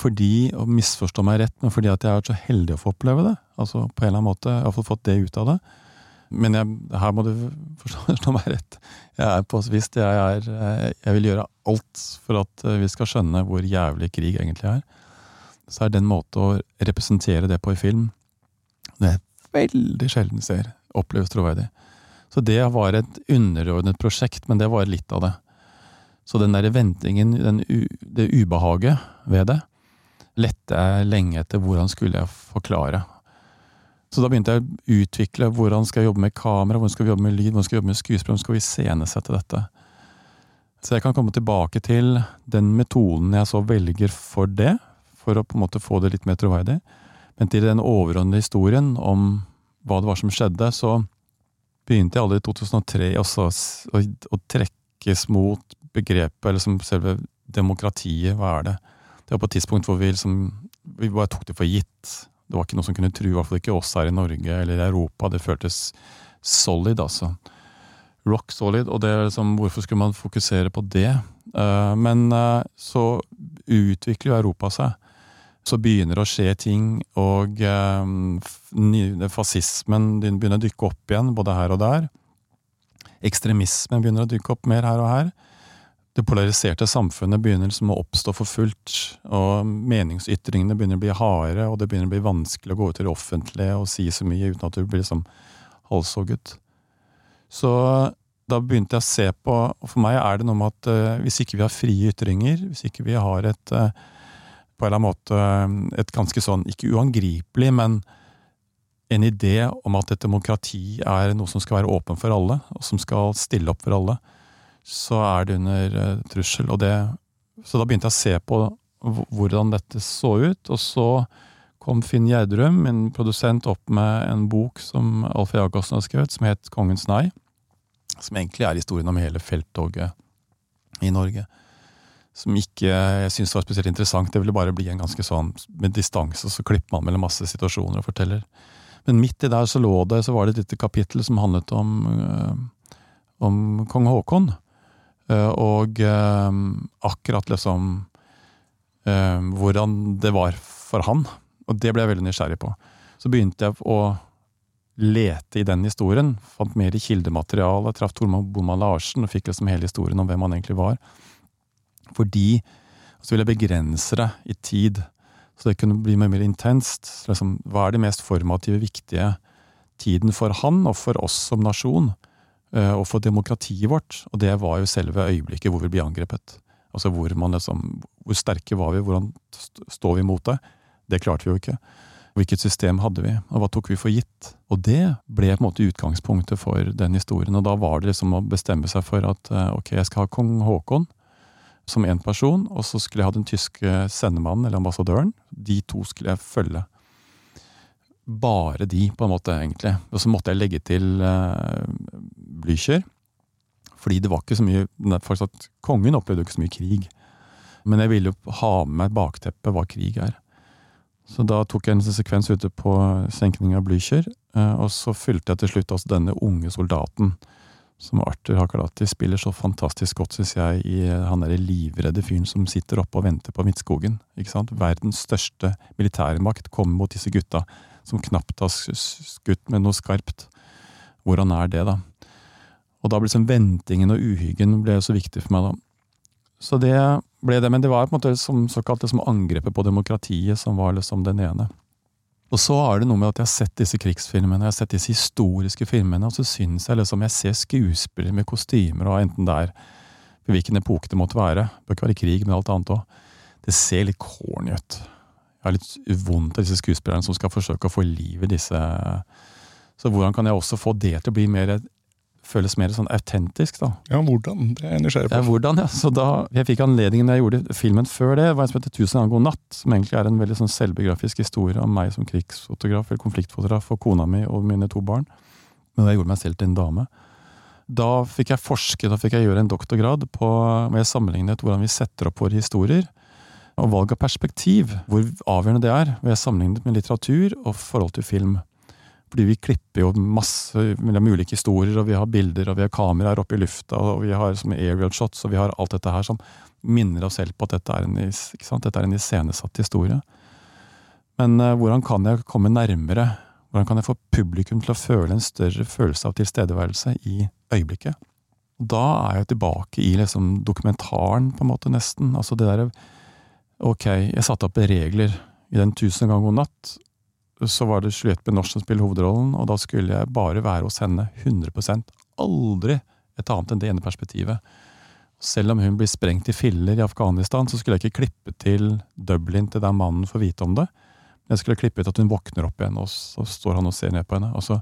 fordi, og misforstå meg rett, men fordi at jeg har vært så heldig å få oppleve det, altså på en eller annen måte, jeg har fått det ut av det, men jeg, her må du forstå, meg rett. Jeg er på visst, jeg, er, eh, jeg vil gjøre alt for at eh, vi skal skjønne hvor jævlig krig egentlig er. Så er det en måte å representere det på i film, det jeg veldig sjelden ser, oppleves troverdig. Så det var et underordnet prosjekt, men det var litt av det. Så den der ventingen, den det ubehaget ved det, lette jeg lenge etter hvordan skulle jeg forklare. Så da begynte jeg å utvikle hvordan skal jeg jobbe med kamera, hvordan skal vi jobbe med lyd, hvordan skal vi jobbe med skuespill, hvordan skal vi iscenesette dette. Så jeg kan komme tilbake til den metoden jeg så velger for det, for å på en måte få det litt mer troverdig. Men til den overordnede historien om hva det var som skjedde, så begynte jeg allerede i 2003 også å trekkes mot begrepet, eller som selve demokratiet, hva er det? Det var på et tidspunkt hvor vi liksom vi bare tok det for gitt. Det var ikke noe som kunne true, i hvert fall ikke oss her i Norge eller i Europa. Det føltes solid, altså. rock solid, og det er liksom, hvorfor skulle man fokusere på det? Uh, men uh, så utvikler jo Europa seg. Så begynner det å skje ting, og uh, fascismen begynner å dykke opp igjen, både her og der. Ekstremismen begynner å dykke opp mer her og her. Det polariserte samfunnet begynner liksom å oppstå for fullt, og meningsytringene begynner å bli harde, og det begynner å bli vanskelig å gå ut til det offentlige og si så mye uten at du blir liksom halshogget. Så da begynte jeg å se på og For meg er det noe med at uh, hvis ikke vi har frie ytringer, hvis ikke vi har et uh, på en eller annen måte et ganske sånn, ikke uangripelig, men en idé om at et demokrati er noe som skal være åpen for alle, og som skal stille opp for alle, så er det under uh, trussel. Og det, så da begynte jeg å se på hvordan dette så ut, og så kom Finn Gjerdrum, min produsent, opp med en bok som Alf Jacobsen har skrevet, som het Kongens nei som egentlig er historien om hele felttoget i Norge. Som ikke jeg syns var spesielt interessant. Det ville bare bli en ganske sånn med distanse, så klipper man mellom masse situasjoner og forteller. Men midt i der så lå det, så var det et lite kapittel som handlet om, øh, om kong Haakon. Øh, og øh, akkurat liksom hvordan det var for han. Og det ble jeg veldig nysgjerrig på. Så begynte jeg å lete i den historien. Fant mer i kildematerialet, traff Tormod Boman Larsen og fikk liksom hele historien om hvem han egentlig var. Fordi så ville jeg begrense det i tid, så det kunne bli mer, mer intenst. Liksom, hva er det mest formative, viktige tiden for han og for oss som nasjon? Eh, og for demokratiet vårt. Og det var jo selve øyeblikket hvor vi ble angrepet. Altså hvor, liksom, hvor sterke var vi, hvordan står vi mot det? Det klarte vi jo ikke. Hvilket system hadde vi, og hva tok vi for gitt? Og det ble på en måte utgangspunktet for den historien. Og da var det liksom å bestemme seg for at eh, ok, jeg skal ha kong Haakon som én person, og så skulle jeg ha den tyske sendemannen, eller ambassadøren. De to skulle jeg følge. Bare de, på en måte, egentlig. Og så måtte jeg legge til uh, Blücher. Fordi det var ikke så mye fortsatt, Kongen opplevde ikke så mye krig. Men jeg ville jo ha med meg bakteppet hva krig er. Så da tok jeg en sekvens ute på senkning av Blücher, eh, og så fylte jeg til slutt også denne unge soldaten, som Arthur Hakalati spiller så fantastisk godt, syns jeg, i eh, han derre livredde fyren som sitter oppe og venter på Midtskogen. ikke sant? Verdens største militærmakt kommer mot disse gutta, som knapt har skutt med noe skarpt. Hvordan er det, da? Og da ble liksom ventingen og uhyggen ble så viktig for meg, da. Så det ble det, men det var på en måte som såkalt det som angrepet på demokratiet som var liksom den ene. Og så er det noe med at jeg har sett disse krigsfilmene, jeg har sett disse historiske filmene, og så syns jeg liksom jeg ser skuespillere med kostymer, og enten det er hvilken epoke det måtte være, det bør ikke være krig, men alt annet òg, det ser litt corny ut. Jeg har litt vondt av disse skuespillerne som skal forsøke å få liv i disse Så hvordan kan jeg også få det til å bli mer føles mer sånn autentisk, da. Ja, hvordan? Det er jeg nysgjerrig på. Ja, hvordan, ja. Så da jeg fikk anledningen da jeg gjorde filmen før det, var en som heter 'Tusen ganger god natt', som egentlig er en veldig sånn selvbiografisk historie om meg som krigsfotograf, eller konfliktfotograf, og kona mi og mine to barn. Men jeg gjorde meg selv til en dame. Da fikk jeg forske, da fikk jeg gjøre en doktorgrad på, med sammenlignet hvordan vi setter opp våre historier. Og valg av perspektiv, hvor avgjørende det er, ved sammenlignet med litteratur og forhold til film. Fordi vi klipper jo masse mellom ulike historier, og vi har bilder, og vi har kameraer oppe i lufta, og vi har som aerial shots, og vi har alt dette her som minner oss selv på at dette er en, dette er en iscenesatt historie. Men uh, hvordan kan jeg komme nærmere? Hvordan kan jeg få publikum til å føle en større følelse av tilstedeværelse i øyeblikket? Da er jeg tilbake i liksom dokumentaren, på en måte, nesten. Altså det derre Ok, jeg satte opp regler i den tusen ganger god natt, så var det Juliette Benoche som spilte hovedrollen, og da skulle jeg bare være hos henne 100 Aldri et annet enn det ene perspektivet. Selv om hun blir sprengt i filler i Afghanistan, så skulle jeg ikke klippe til Dublin til der mannen får vite om det. Men Jeg skulle klippe ut at hun våkner opp igjen, og så står han og ser ned på henne. Altså,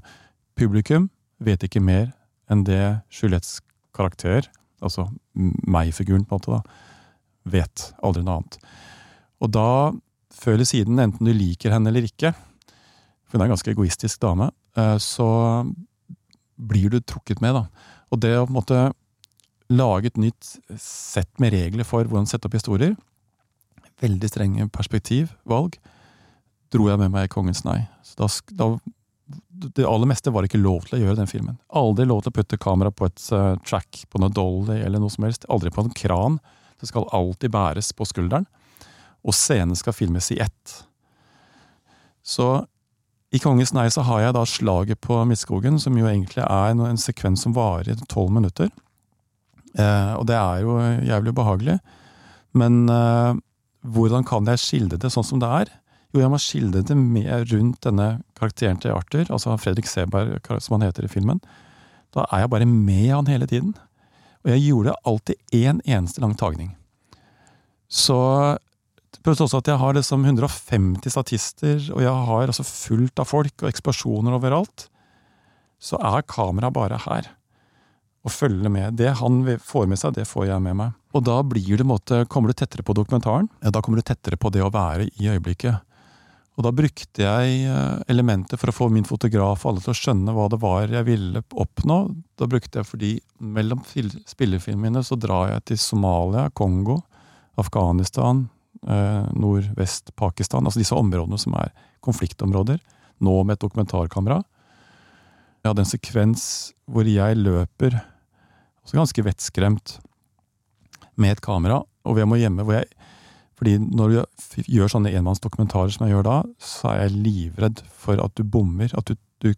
publikum vet ikke mer enn det Juliettes karakter, altså meg-figuren, på en måte, da, vet. Aldri noe annet. Og da, før eller siden, enten du liker henne eller ikke, for hun er en ganske egoistisk dame, eh, så blir du trukket med. da. Og det å på en måte lage et nytt sett med regler for hvordan sette opp historier, veldig strenge perspektivvalg, dro jeg med meg i Kongens nei. Så da, da, det aller meste var ikke lov til å gjøre den filmen. Aldri lov til å putte kamera på et uh, track, på noe dolly eller noe som helst. Aldri på en kran. Det skal alltid bæres på skulderen. Og scenen skal filmes i ett. Så i Kongens nei så har jeg da slaget på Midtskogen, som jo egentlig er en sekvens som varer i tolv minutter. Eh, og det er jo jævlig ubehagelig. Men eh, hvordan kan jeg skildre det sånn som det er? Jo, jeg må skildre det med rundt denne karakteren til Arthur, altså Fredrik Seberg, som han heter i filmen. Da er jeg bare med han hele tiden. Og jeg gjorde alltid én en eneste lang tagning. Så Pluss også at jeg har liksom 150 statister, og jeg har altså fullt av folk og eksplosjoner overalt. Så er kameraet bare her. Og følger med. Det han får med seg, det får jeg med meg. Og da blir det måte, kommer du tettere på dokumentaren. Ja, da kommer du tettere på det å være i øyeblikket. Og da brukte jeg eh, elementer for å få min fotograf og alle til å skjønne hva det var jeg ville oppnå. Da brukte jeg fordi mellom spillefilmene så drar jeg til Somalia, Kongo, Afghanistan, eh, Nordvest-Pakistan. Altså disse områdene som er konfliktområder. Nå med et dokumentarkamera. Jeg hadde en sekvens hvor jeg løper, også ganske vettskremt, med et kamera, og jeg må hjemme hvor jeg fordi når du gjør sånne enmannsdokumentarer som jeg gjør da, så er jeg livredd for at du bommer. At du, du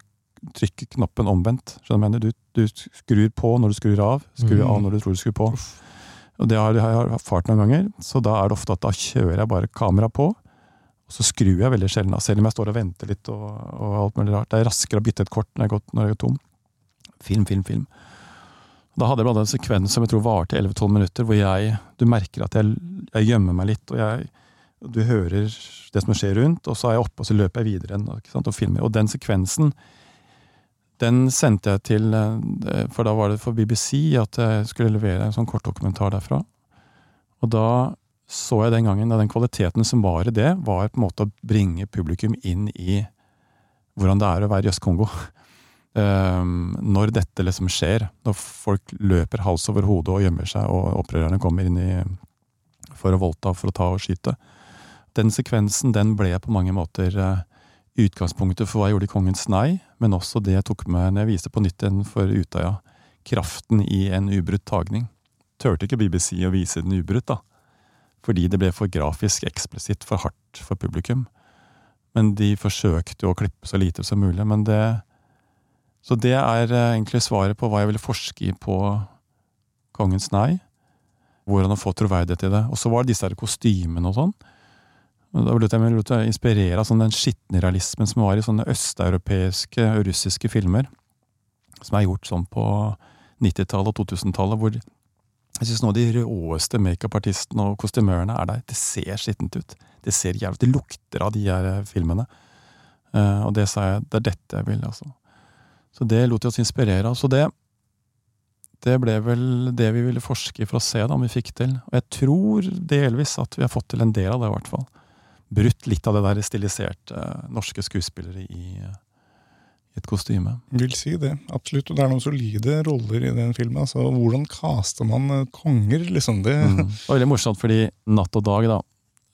trykker knappen omvendt. skjønner Du, du, skrur på når du skrur av, skrur mm. av når du tror du skrur på. Og Det har jeg erfart noen ganger, så da er det ofte at da kjører jeg bare kamera på. Og så skrur jeg veldig sjelden av, selv om jeg står og venter litt. og, og alt mulig rart. Det er raskere å bytte et kort når jeg, går, når jeg er tom. Film, film, film. Da hadde jeg blant en sekvens som jeg tror varte 11-12 minutter, hvor jeg, du merker at jeg, jeg gjemmer meg litt. og jeg, Du hører det som skjer rundt, og så er jeg oppe og så løper jeg videre igjen og filmer. Og den sekvensen den sendte jeg til eh, For da var det for BBC at jeg skulle levere en sånn kortdokumentar derfra. Og da så jeg den gangen at den kvaliteten som var i det, var på en måte å bringe publikum inn i hvordan det er å være i Øst-Kongo. Um, når dette liksom skjer, når folk løper hals over hode og gjemmer seg, og opprørerne kommer inn i, for å voldta, for å ta og skyte. Den sekvensen den ble på mange måter uh, utgangspunktet for hva jeg gjorde i Kongens nei, men også det jeg tok med når jeg viste på nytt igjen for Utøya. Kraften i en ubrutt tagning. Turte ikke BBC å vise den ubrutt, da. Fordi det ble for grafisk eksplisitt, for hardt for publikum. Men de forsøkte å klippe så lite som mulig. Men det Så det er eh, egentlig svaret på hva jeg ville forske i på Kongens nei. Hvordan å få troverdighet i det. Og så var det disse her kostymene og sånn. Da lot jeg meg inspirere av sånn den skitne realismen som var i sånne østeuropeiske og russiske filmer. Som er gjort sånn på 90-tallet og 2000-tallet, hvor jeg syns noen av de råeste makeupartistene og kostymørene er der. Det ser skittent ut. Det ser jævlig Det lukter av de her eh, filmene. Uh, og det sa jeg, det er dette jeg vil, altså. Så det lot vi oss inspirere av. Så det, det ble vel det vi ville forske i for å se da, om vi fikk til. Og jeg tror delvis at vi har fått til en del av det, i hvert fall brutt litt av det der stiliserte uh, norske skuespillere i, uh, i, et kostyme. Vil si det, absolutt. Og det er noen solide roller i den filmen. altså Hvordan caster man uh, konger, liksom? Det mm. Det var veldig morsomt, fordi Natt og Dag, da.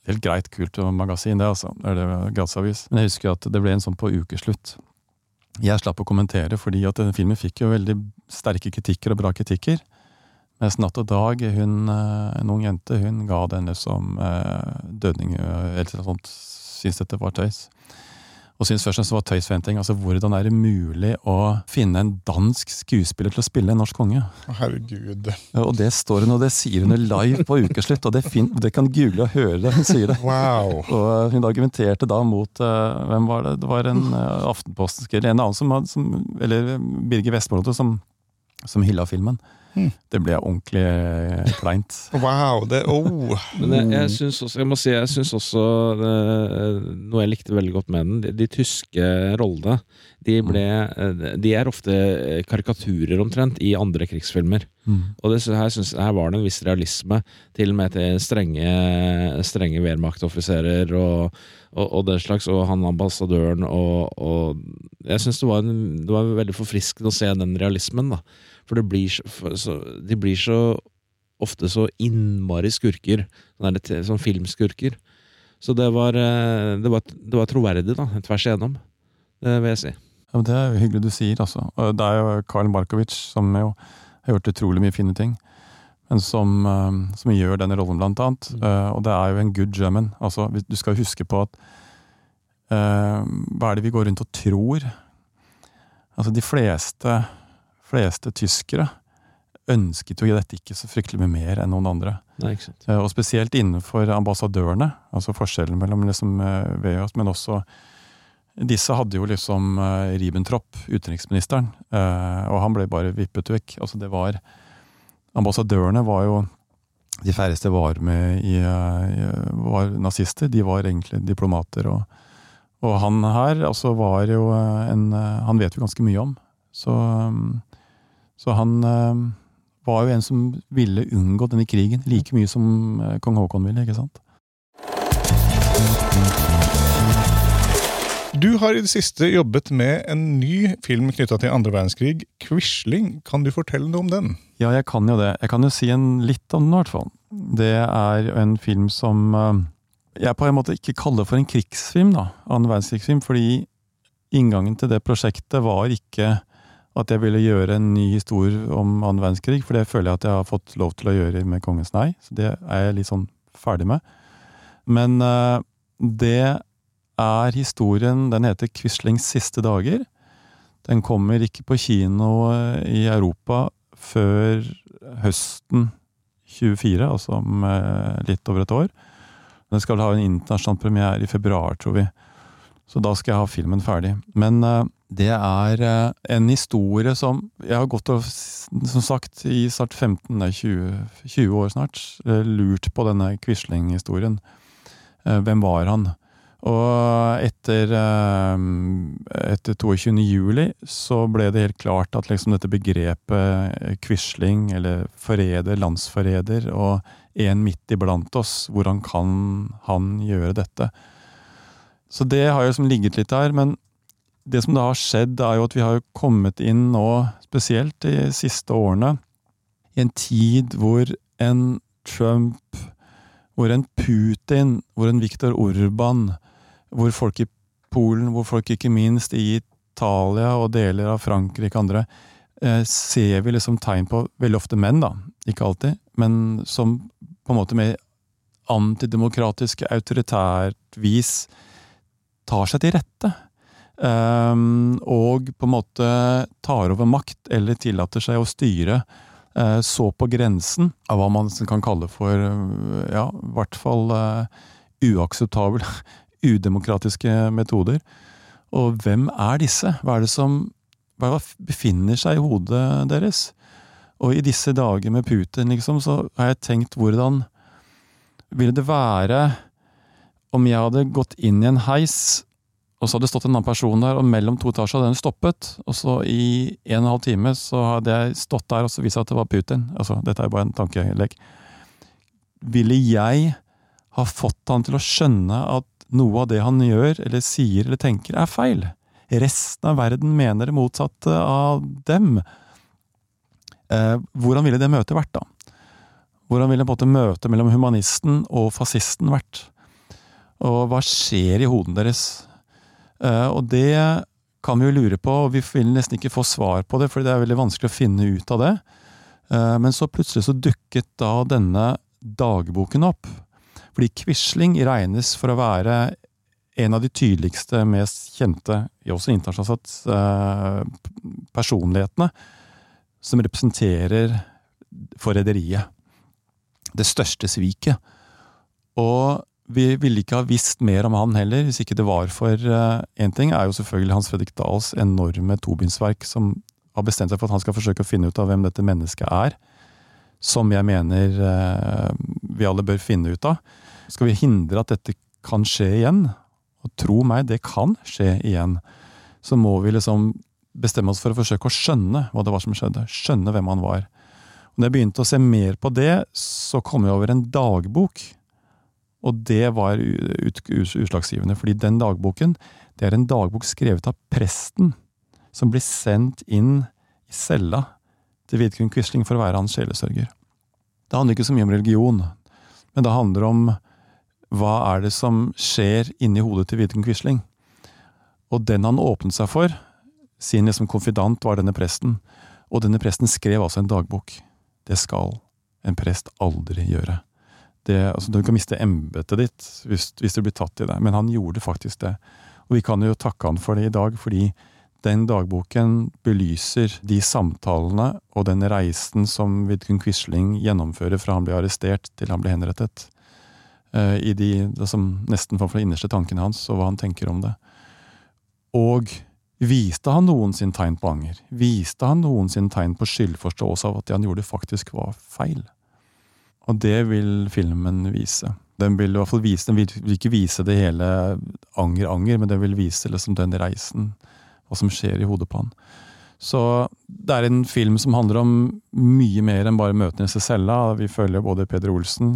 Helt greit, kult magasin, det, altså. Det er det gradsavis. Men jeg husker at det ble en sånn på ukeslutt. Jeg slapp å kommentere, fordi at denne filmen fikk jo veldig sterke kritikker og bra kritikker. Mens Natt og Dag, hun, eh, en ung jente, hun ga den som eh, dødning eh, eller noe sånt. Syns dette var tøys. Og synes først det var tøysventing. Altså, hvordan er det mulig å finne en dansk skuespiller til å spille en norsk konge? Herregud. Og det står hun, og det sier hun live på ukeslutt, og det, det kan google og høre det. Hun sier det. Wow. Og hun argumenterte da mot uh, Hvem var det? Det var en uh, Aftenposten-skriver, en annen som, som Eller Birger Vestmold, som, som hylla filmen. Mm. Det ble ordentlig eh, kleint. Wow! Det, oh. Men jeg, jeg syns også, jeg må si, jeg synes også uh, noe jeg likte veldig godt med den. De, de tyske rollene de, ble, uh, de er ofte karikaturer, omtrent, i andre krigsfilmer. Mm. Og det, her, synes, her var det en viss realisme, til og med til strenge, strenge Wehrmacht-offiserer og, og, og, den slags, og han ambassadøren og, og Jeg syns det, det, var veldig forfriskende å se den realismen. da for det blir så, de blir så ofte så innmari skurker. Sånne, sånn filmskurker. Så det var, eh, det var, det var troverdig, da, tvers igjennom. Det vil jeg si. Ja, det er jo hyggelig du sier, altså. Og Det er jo Karl Markovic som jo har gjort utrolig mye fine ting. Men som, eh, som gjør denne rollen, blant annet. Mm. Eh, og det er jo en good German. Altså, du skal huske på at uh, Hva er det vi går rundt og tror? Altså, de fleste, fleste tyskere ønsket jo dette ikke så fryktelig mye mer enn noen andre. Nei. Eh, Og spesielt innenfor ambassadørene, altså forskjellen mellom liksom VEOS, men også disse hadde jo liksom eh, Ribbentrop, utenriksministeren, eh, og han ble bare vippet vekk. Altså det var Ambassadørene var jo De færreste var med i, eh, var nazister, de var egentlig diplomater. Og, og han her altså var jo eh, en eh, Han vet vi ganske mye om. Så, eh, så han eh, var jo en som ville unngå denne krigen like mye som eh, kong Haakon ville, ikke sant? Du har i det siste jobbet med en ny film knytta til andre verdenskrig, 'Quisling'. Kan du fortelle noe om den? Ja, jeg kan jo det. Jeg kan jo si en litt om den, i hvert fall. Det er en film som eh, jeg på en måte ikke kaller for en krigsfilm, da. Annen verdenskrigsfilm, fordi inngangen til det prosjektet var ikke at jeg ville gjøre en ny historie om annen verdenskrig, for det føler jeg at jeg har fått lov til å gjøre med Kongens nei. Så det er jeg litt sånn ferdig med. Men uh, det er historien Den heter 'Quislings siste dager'. Den kommer ikke på kino eh, i Europa før høsten 24, altså om eh, litt over et år. Den skal ha en internasjonal premiere i februar, tror vi. Så da skal jeg ha filmen ferdig. Men eh, det er eh, en historie som Jeg har gått og, som sagt, i snart 15, nei 20, 20 år snart, eh, lurt på denne Quisling-historien. Eh, Hvem var han? Og etter, etter 22. juli så ble det helt klart at liksom dette begrepet Quisling, eller forræder, landsforræder, og en midt iblant oss, hvordan kan han gjøre dette? Så det har jo liksom ligget litt der, men det som da har skjedd, er jo at vi har kommet inn nå, spesielt de siste årene, i en tid hvor en Trump, hvor en Putin, hvor en Viktor Orban, hvor folk i Polen, hvor folk ikke minst i Italia og deler av Frankrike og andre, eh, ser vi liksom tegn på, veldig ofte menn da, ikke alltid, men som på en måte med antidemokratisk, autoritært vis tar seg til rette. Ehm, og på en måte tar over makt, eller tillater seg å styre eh, så på grensen av hva man kan kalle for, eh, ja, i hvert fall uh, uakseptabel, udemokratiske metoder. Og hvem er disse? Hva er det som hva befinner seg i hodet deres? Og i disse dager med Putin, liksom, så har jeg tenkt hvordan ville det være om jeg hadde gått inn i en heis, og så hadde det stått en annen person der, og mellom to etasjer hadde den stoppet, og så i en og en halv time så hadde jeg stått der, og så vist at det var Putin. Altså, dette er jo bare en tankelek. Ville jeg ha fått han til å skjønne at noe av det han gjør, eller sier eller tenker, er feil? Resten av verden mener det motsatte av dem. Eh, hvordan ville det møtet vært, da? Hvordan ville på en måte møtet mellom humanisten og fascisten vært? Og hva skjer i hodene deres? Eh, og det kan vi jo lure på, og vi vil nesten ikke få svar på det, for det er veldig vanskelig å finne ut av det. Eh, men så plutselig så dukket da denne dagboken opp. Fordi Quisling regnes for å være en av de tydeligste, mest kjente, også internasjonalt eh, personlighetene som representerer forræderiet. Det største sviket. Og vi ville ikke ha visst mer om han heller, hvis ikke det var for Én ting er jo selvfølgelig Hans Fredrik Dahls enorme tobindsverk, som har bestemt seg for at han skal forsøke å finne ut av hvem dette mennesket er. Som jeg mener uh, vi alle bør finne ut av. Skal vi hindre at dette kan skje igjen, og tro meg, det kan skje igjen, så må vi liksom bestemme oss for å forsøke å skjønne hva det var som skjedde. Skjønne hvem han var. Og når jeg begynte å se mer på det, så kom jeg over en dagbok. Og det var utslagsgivende, fordi den dagboken det er en dagbok skrevet av presten, som blir sendt inn i cella til Vidkun Quisling for å være hans sjelesørger. Det handler ikke så mye om religion, men det handler om hva er det som skjer inni hodet til Vidkun Quisling. Og den han åpnet seg for, Sin liksom konfidant var denne presten, og denne presten skrev altså en dagbok. Det skal en prest aldri gjøre. Det, altså, du kan miste embetet ditt hvis, hvis, du blir tatt i det, men han gjorde faktisk det. Og vi kan jo takke han for det i dag, fordi den dagboken belyser de samtalene og den reisen som Vidkun Quisling gjennomfører fra han ble arrestert til han ble henrettet. Uh, I de altså, nesten for de innerste tankene hans, og hva han tenker om det. Og viste han noen tegn på anger? Viste han noen tegn på skyldforståelse av at det han gjorde, faktisk var feil? Og det vil filmen vise. Den vil i hvert fall vise, den vil ikke vise det hele anger-anger, men den vil vise liksom den reisen, hva som skjer i hodet på han. Så det er en film som handler om mye mer enn bare møtene i seg cella. Vi følger både Peder Olsen,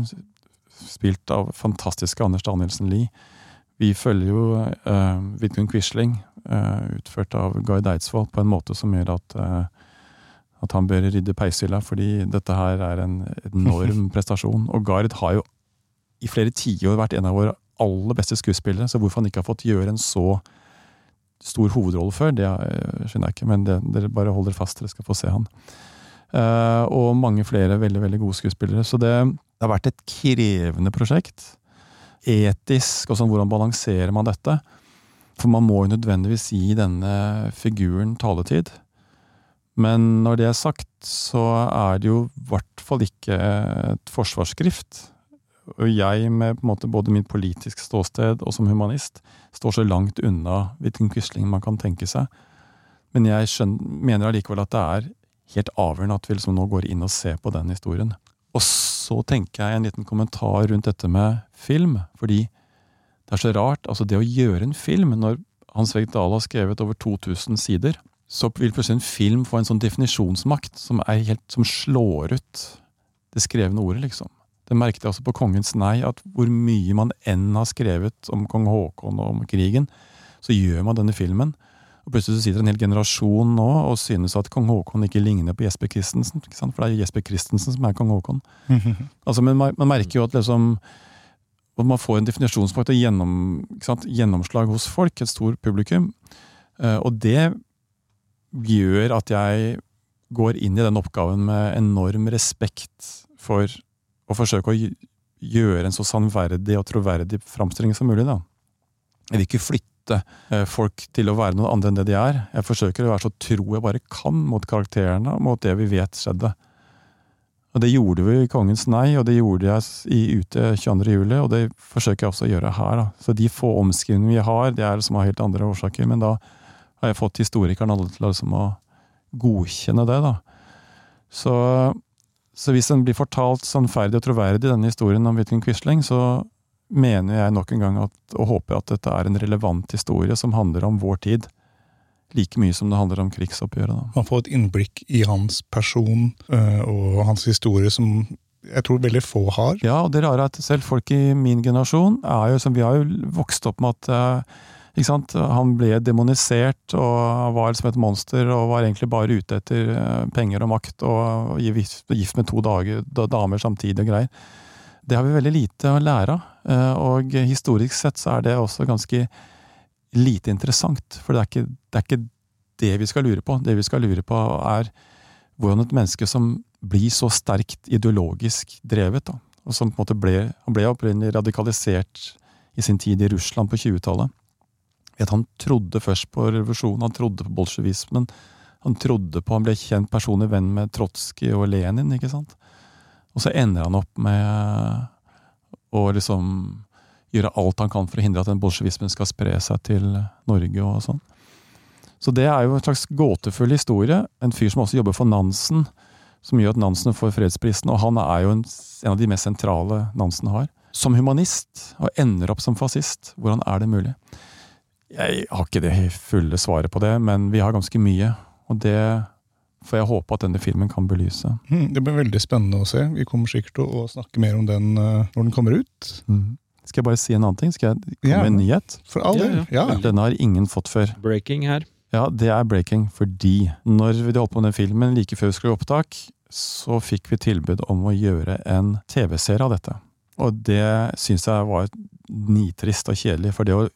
spilt av fantastiske Anders Danielsen Lie. Vi følger jo uh, Vidkun Quisling, uh, utført av Guy Deidsvold, på en måte som gjør at uh, at han bør rydde peishylla, fordi dette her er en enorm prestasjon. Og Gard har jo i flere tiår vært en av våre aller beste skuespillere, så hvorfor han ikke har fått gjøre en så stor hovedrolle før, det skjønner jeg ikke, men det, dere bare holder fast, dere skal få se han. Uh, og mange flere veldig veldig gode skuespillere. Så det, det, har vært et krevende prosjekt. Etisk, og sånn, hvordan balanserer man dette? For man må jo nødvendigvis gi denne figuren taletid. Men når det er sagt, så er det jo i hvert fall ikke et forsvarsskrift. Og jeg, med på en måte både mitt politiske ståsted og som humanist, står så langt unna hvilken Quisling man kan tenke seg. Men jeg skjønner, mener allikevel at det er helt avgjørende at vi liksom nå går inn og ser på den historien. Og så tenker jeg en liten kommentar rundt dette med film, fordi det er så rart. Altså, det å gjøre en film når Hans Vegg Dahl har skrevet over 2000 sider, så vil plutselig en film få en sånn definisjonsmakt som, helt, som slår ut det skrevne ordet, liksom. Det merket jeg også på Kongens nei, at hvor mye man enn har skrevet om kong Haakon og om krigen, så gjør man denne filmen. Og plutselig så sitter en hel generasjon nå og synes at kong Haakon ikke ligner på Jesper Christensen. For det er Jesper Christensen som er kong Haakon. altså, men man, man, merker jo at liksom at man får en definisjonsmakt og gjennom, gjennomslag hos folk, et stort publikum. Uh, og det gjør at jeg går inn i den oppgaven med enorm respekt for å forsøke å gjøre en så sannverdig og troverdig framstilling som mulig. Da. Jeg vil ikke flytte eh, folk til å være noen andre enn det de er. Jeg forsøker å være så tro jeg bare kan mot karakterene og mot det vi vet skjedde. Og Det gjorde vi i Kongens nei, og det gjorde jeg i Ute 22. juli, og det forsøker jeg også å gjøre her. Da. Så de få omskrivningene vi har, det er som har helt andre årsaker, men da har jeg fått historikeren alle til liksom å godkjenne det. da. Så, så hvis den blir fortalt sannferdig og troverdig, denne historien om Vidkun Quisling, så mener jeg nok en gang at, og håper at dette er en relevant historie som handler om vår tid. Like mye som det handler om krigsoppgjøret. Da. Man får et innblikk i hans person øh, og hans historie som jeg tror veldig få har. Ja, og det rare er at selv folk i min generasjon er jo som Vi har jo vokst opp med at uh, han ble demonisert og var som et monster og var egentlig bare ute etter eh, penger og makt og gift med to dager, damer samtidig og greier. Det har vi veldig lite å lære av, eh, og historisk sett så er det også ganske lite interessant. For det er, ikke, det er ikke det vi skal lure på. Det vi skal lure på er hvordan et menneske som blir så sterkt ideologisk drevet, da, og som på en måte ble, han ble opprinnelig radikalisert i sin tid i Russland på 20-tallet, vet Han trodde først på revolusjonen, han trodde på bolsjevismen. Han trodde på, han ble kjent personlig venn med Trotskij og Lenin. ikke sant? Og så ender han opp med å liksom gjøre alt han kan for å hindre at den bolsjevismen skal spre seg til Norge og sånn. Så det er jo en slags gåtefull historie. En fyr som også jobber for Nansen, som gjør at Nansen får fredsprisen, og han er jo en, en av de mest sentrale Nansen har. Som humanist, og ender opp som fascist. Hvordan er det mulig? Jeg har ikke det fulle svaret på det, men vi har ganske mye. Og det får jeg håpe at denne filmen kan belyse. Mm, det blir veldig spennende å se. Vi kommer sikkert til å snakke mer om den uh, når den kommer ut. Mm. Skal jeg bare si en annen ting? Skal jeg komme med en nyhet? For all del. Ja, ja. Denne har ingen fått før. Breaking her. Ja, det er breaking fordi når vi holdt på med den filmen like før vi skulle opptak, så fikk vi tilbud om å gjøre en TV-serie av dette. Og det syns jeg var nitrist og kjedelig. For det, å,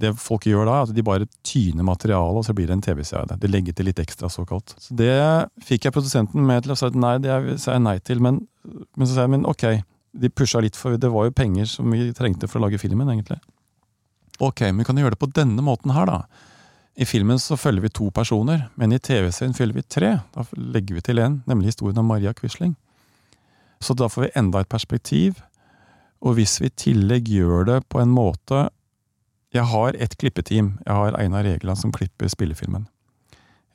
det folk gjør da, er at de bare tyner materialet, og så blir det en TV-serie. De legger til litt ekstra, såkalt. Så det fikk jeg produsenten med til å si nei, det sa jeg nei til. Men, men så sa jeg men ok, de pusha litt, for det var jo penger som vi trengte for å lage filmen, egentlig. Ok, men vi kan gjøre det på denne måten her, da. I filmen så følger vi to personer, men i TV-serien følger vi tre. Da legger vi til én, nemlig historien om Maria Quisling. Så da får vi enda et perspektiv. Og hvis vi i tillegg gjør det på en måte Jeg har et klippeteam. Jeg har Einar Egeland som klipper spillefilmen.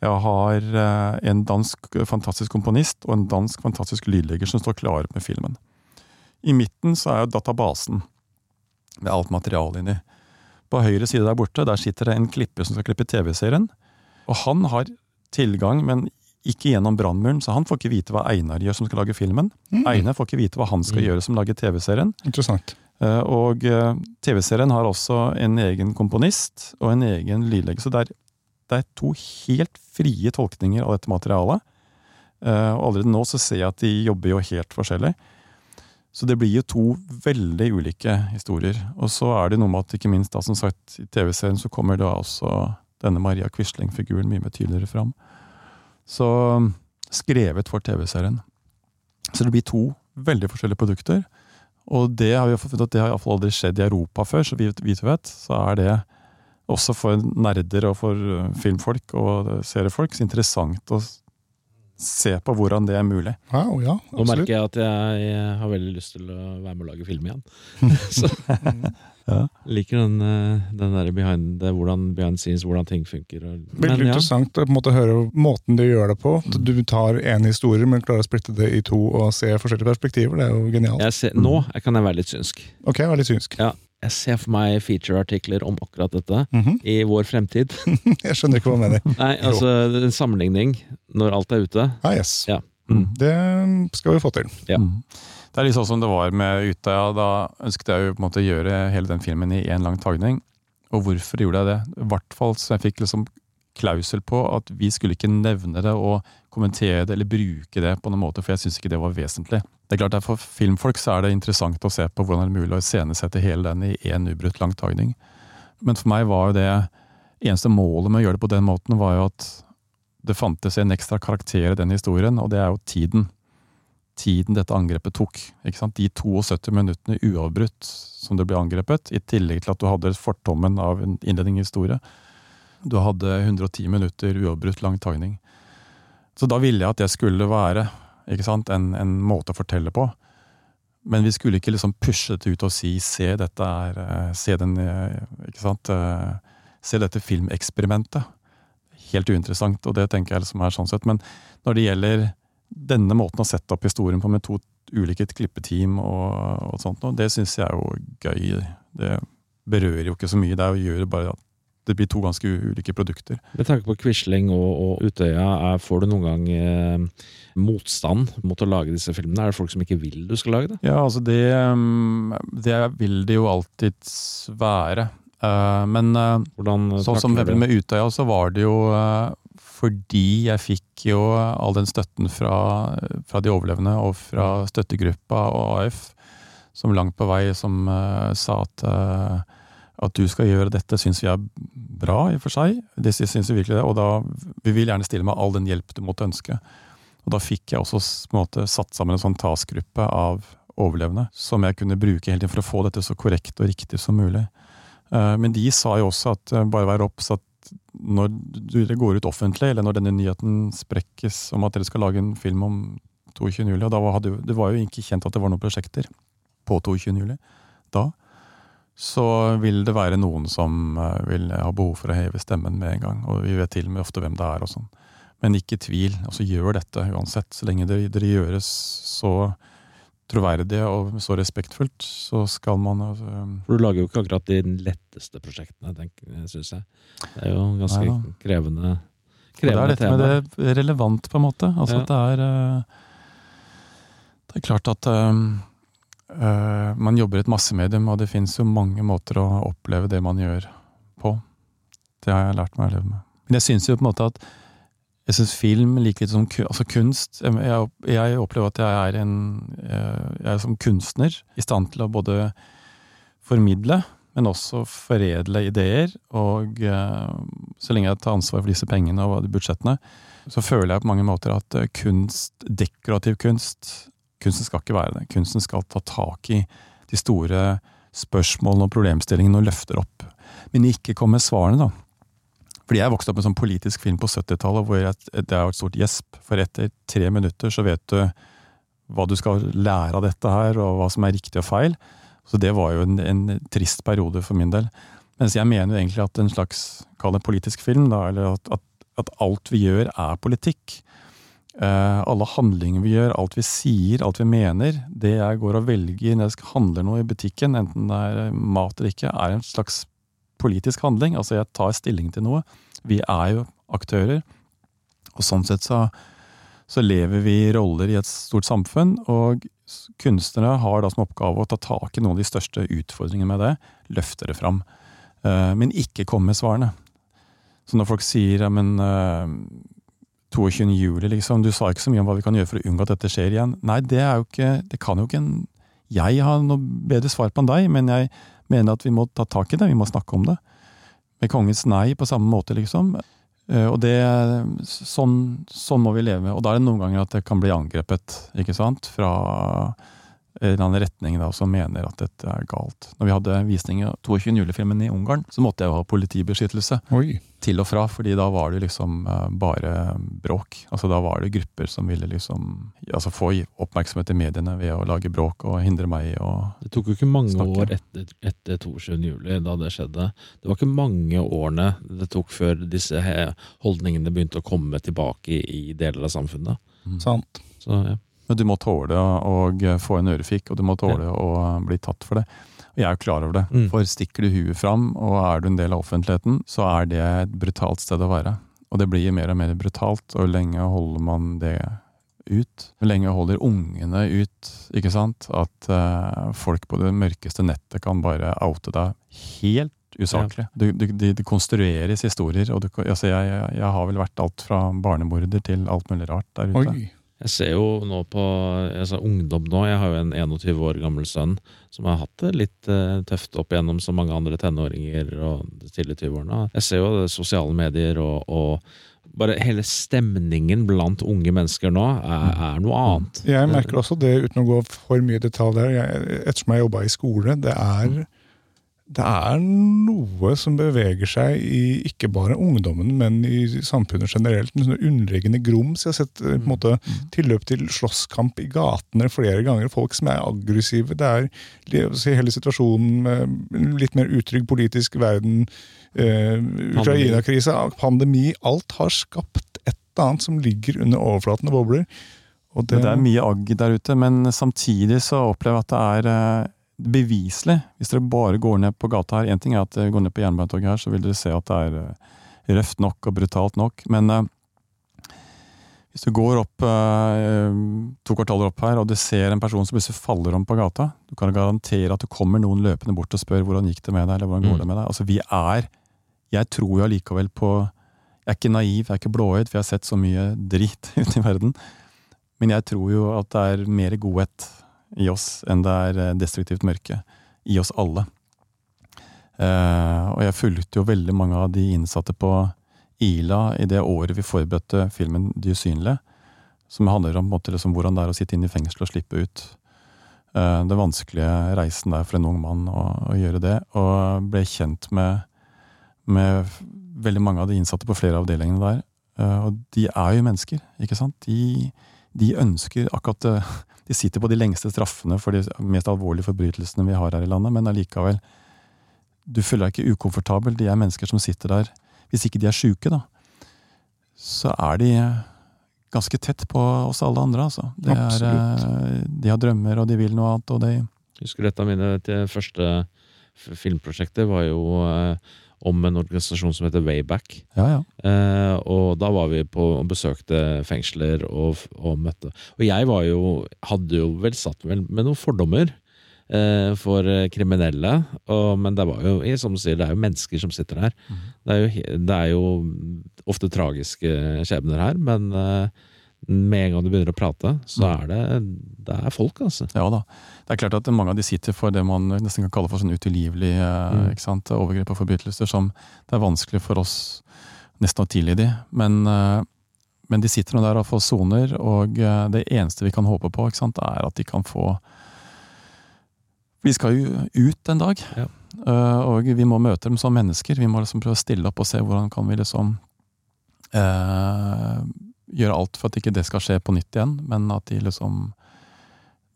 Jeg har eh, en dansk fantastisk komponist og en dansk fantastisk lydlegger som står klare med filmen. I midten så er jo databasen med alt materialet inni. På høyre side der borte der sitter det en klipper som skal klippe TV-serien. Og han har tilgang, men ikke gjennom brannmuren, så han får ikke vite hva Einar gjør som skal lage filmen. Mm. Einar får ikke vite hva han skal mm. gjøre som lager TV-serien. Interessant. Uh, og uh, TV-serien har også en egen komponist og en egen lydlegger. Så det er, det er, to helt frie tolkninger av dette materialet. Uh, og allerede nå så ser jeg at de jobber jo helt forskjellig. Så det blir jo to veldig ulike historier. Og så er det noe med at ikke minst da som sagt i TV-serien så kommer da også denne Maria Quisling-figuren mye mer tydeligere fram. Så skrevet for TV-serien. Så det blir to veldig forskjellige produkter. Og det har vi funnet at det har iallfall aldri skjedd i Europa før, så vidt vi vet. Så er det også for nerder og for eh, filmfolk og seriefolk så interessant å se på hvordan det er mulig. Wow, ja, Nå merker jeg at jeg har veldig lyst til å være med og lage film igjen. så, ja. Liker den, eh, den der behind, hvordan behind scenes, hvordan ting funker. Veldig men, interessant å måte, høre måten du gjør det på. Du tar én historie, men klarer å splitte det i to og se forskjellige perspektiver. Det er jo genialt. Jeg ser, nå kan jeg være litt synsk. Ok, vær litt synsk. Ja, jeg ser for meg feature-artikler om akkurat dette mm -hmm. i vår fremtid. jeg skjønner ikke hva du mener. Nei, altså En sammenligning når alt er ute. Ah, yes. Ja. Mm. Det skal vi få til. Ja. Mm. Det er litt sånn som det var med Utøya. Da ønsket jeg jo på en måte å gjøre hele den filmen i én lang tagning. Og hvorfor gjorde jeg det? I hvert fall så jeg fikk liksom klausel på at vi skulle ikke nevne det og kommentere det eller bruke det på noen måte, for jeg syns ikke det var vesentlig. Det er klart at For filmfolk så er det interessant å se på hvordan det er mulig å iscenesette hele den i én ubrutt lang tagning. Men for meg var jo det eneste målet med å gjøre det på den måten, var jo at det fantes en ekstra karakter i den historien, og det er jo tiden tiden dette angrepet tok. De 72 minuttene uavbrutt som det ble angrepet, i tillegg til at du hadde fortommen av en innledningshistorie. Du hadde 110 minutter uavbrutt lang tagning. Så da ville jeg at det skulle være en, en, måte å fortelle på. Men vi skulle ikke liksom pushe det ut og si 'se dette er eh, Se, den, eh, ikke sant, eh, se dette filmeksperimentet'. Helt uinteressant, og det tenker jeg liksom er sånn sett. Men når det gjelder denne måten å sette opp historien på med to ulike klippeteam og, og sånt, det syns jeg er jo gøy. Det berører jo ikke så mye. Det å gjøre bare at det blir to ganske ulike produkter. Med tanke på Quisling og, og Utøya, er, får du noen gang eh, motstand mot å lage disse filmene? Er det folk som ikke vil du skal lage det? Ja, altså det, mm, det vil det jo alltid være. Uh, men uh, sånn som med Utøya, så var det jo uh, fordi jeg fikk jo all den støtten fra, fra de overlevende og fra støttegruppa og AF, som langt på vei som uh, sa at, uh, at du skal gjøre dette, syns vi er bra i og for seg. Det syns vi virkelig det, og da vi vil gjerne stille med all den hjelp du måtte ønske. Og da fikk jeg også måte, satt sammen en sånn taskgruppe av overlevende som jeg kunne bruke hele tiden for å få dette så korrekt og riktig som mulig. Uh, men de sa jo også at bare vær obs at når det går ut offentlig, eller når denne nyheten sprekkes om at dere skal lage en film om 22. juli, og da hadde, det var jo ikke kjent at det var noen prosjekter på 22. juli da, så vil det være noen som eh, vil ha behov for å heve stemmen med en gang. Og vi vet til og med ofte hvem det er og sånn. Men ikke tvil, altså gjør dette uansett. Så lenge det, det gjøres så troverdig og så respektfullt, så skal man altså, For Du lager jo ikke akkurat de letteste prosjektene, syns jeg. Det er jo ganske Neida. krevende, krevende Det er dette med det relevant, på en måte. Altså ja. det er eh, Det er klart at uh, man jobber i et massemedium, og det finnes jo mange måter å oppleve det man gjør på. Det har jeg lært meg å leve med. Men jeg syns jo på en måte at jeg syns film like lite som altså kunst jeg, jeg, opplever at jeg er en Jeg er som kunstner i stand til å både formidle, men også foredle ideer. Og eh, så lenge jeg tar ansvar for disse pengene og budsjettene, så føler jeg på mange måter at eh, kunst, dekorativ kunst Kunsten skal ikke være det. Kunsten skal ta tak i de store spørsmålene og problemstillingene og løfter opp. Men ikke komme med svarene, da. Fordi jeg vokste opp med sånn politisk film på 70-tallet hvor det er et stort gjesp. For etter tre minutter så vet du hva du skal lære av dette her, og hva som er riktig og feil. Så det var jo en, en trist periode for min del. Mens jeg mener jo egentlig at en slags, kall det politisk film, da, eller at, at, at alt vi gjør er politikk. Uh, alle handlinger vi gjør, alt vi sier, alt vi mener, det jeg går og velger når jeg handler noe i butikken, enten det er mat eller ikke, er en slags politisk handling. Altså jeg tar stilling til noe. Vi er jo aktører. Og sånn sett så, så lever vi roller i et stort samfunn, og kunstnere har da som oppgave å ta tak i noen av de største utfordringene med det, løfte det fram. Uh, men ikke komme med svarene. Så når folk sier ja, men uh, 22. juli, liksom. Du sa ikke så mye om hva vi kan gjøre for å unngå at dette skjer igjen. Nei, det er jo ikke Det kan jo ikke en Jeg har noe bedre svar på enn deg, men jeg mener at vi må ta tak i det. Vi må snakke om det. Med kongens nei på samme måte, liksom. Eh, og det Sånn, sånn må vi leve. Og da er det noen ganger at det kan bli angrepet, ikke sant? Fra en eller annen retning da, som mener at dette er galt. Når vi hadde visning av 22. juli-filmen i Ungarn, så måtte jeg jo ha politibeskyttelse. Oi. Til og fra, fordi da var det liksom uh, bare bråk. Altså Da var det grupper som ville liksom altså få oppmerksomhet i mediene ved å lage bråk og hindre meg i å Det tok jo ikke mange snakke. år etter, etter 22. juli da det skjedde. Det var ikke mange årene det tok før disse holdningene begynte å komme tilbake i, i deler av samfunnet. Sant. Så ja. Men du må tåle å få en ørefik, og du må tåle å bli tatt for det. Og jeg er jo klar over det. Mm. For stikker du huet fram, og er du en del av offentligheten, så er det et brutalt sted å være. Og det blir mer og mer brutalt, og lenge holder man det ut? Hvor lenge holder ungene ut, ikke sant? At uh, folk på det mørkeste nettet kan bare oute deg helt usaklig. Ja. Det de konstrueres historier, og du, altså jeg, jeg, jeg har vel vært alt fra barnemorder til alt mulig rart der ute. Oi. Jeg ser jo nå på altså ungdom nå. Jeg har jo en 21 år gammel sønn som har hatt det litt uh, tøft opp igjennom som mange andre tenåringer og de tidlige 20-årene. Jeg ser jo det, sosiale medier og, og bare hele stemningen blant unge mennesker nå er, er noe annet. Jeg merker også det, uten å gå for mye i detalj der, jeg, ettersom jeg jobba i skole, det er, det er noe som beveger seg i ikke bare ungdommen, men i samfunnet generelt. En sånn underliggende grums. Jeg har sett eh, på en måte tilløp til slåsskamp i gatene flere ganger. Folk som er aggressive. Det er si, hele situasjonen med litt mer utrygg politisk verden. Eh, Ukraina-krise, pandemi. Alt har skapt et eller annet som ligger under overflaten og bobler. Og Det, det er mye agg der ute, men samtidig så opplever jeg at det er eh, beviselig. Hvis dere bare går ned på gata her, én ting er at dere går ned på Jernbanetorget her, så vil dere se at det er eh, røft nok og brutalt nok. Men eh, hvis du går opp eh, to kvartaler opp her, og du ser en person som plutselig faller om på gata, du kan garantere at det kommer noen løpende bort og spør hvordan gikk det med deg, eller hvordan går Mm. det med deg. Altså vi er Jeg tror jo allikevel på Jeg er ikke naiv, jeg er ikke blåøyd, for jeg har sett så mye drit ute i verden. Men jeg tror jo at det er mer godhet i oss enn det er eh, destruktivt mørke. I oss alle. Eh, og jeg fulgte jo veldig mange av de innsatte på Ila i det året vi forberedte filmen De usynlige. Som handler om måte, liksom, hvordan det er å sitte inne i fengsel og slippe ut. Eh, den vanskelige reisen der for en ung mann å, å gjøre det. Og ble kjent med, med veldig mange av de innsatte på flere av avdelingene der. Og de er jo mennesker, ikke sant? De, de ønsker akkurat det De sitter på de lengste straffene for de mest alvorlige forbrytelsene vi har her i landet, men allikevel Du føler deg ikke ukomfortabel. De er mennesker som sitter der. Hvis ikke de er sjuke, da, så er de ganske tett på oss alle andre, altså. Det er, eh, de har drømmer, og de vil noe annet, og de Husker du et av mine første f- filmprosjekter var jo eh, om en organisasjon som heter Wayback. Ja, ja. Eh, og da var vi på og besøkte fengsler og, og møtte Og jeg var jo hadde jo vel satt vel med noen fordommer eh, for kriminelle. Og, men det var jo som du sier, det er jo mennesker som sitter her. Det, er jo, det er jo ofte tragiske skjebner her, men eh, Med en gang du begynner å prate, så Mm. er det Det er folk, altså. Ja da. Det er klart at mange av de sitter for det man nesten kan kalle for sånn utilgivelig eh, Mm. sant? overgrep og forbrytelser som det er vanskelig for oss nesten å tilgi de. Men, eh, men de sitter nå der og får soner, og eh, det eneste vi kan håpe på, sant, er at de kan få Vi skal jo ut en dag, Ja. og vi må møte dem som mennesker. Vi må liksom prøve å stille opp og se hvordan kan vi liksom eh, gjøre alt for at ikke det skal skje på nytt igjen, men at de liksom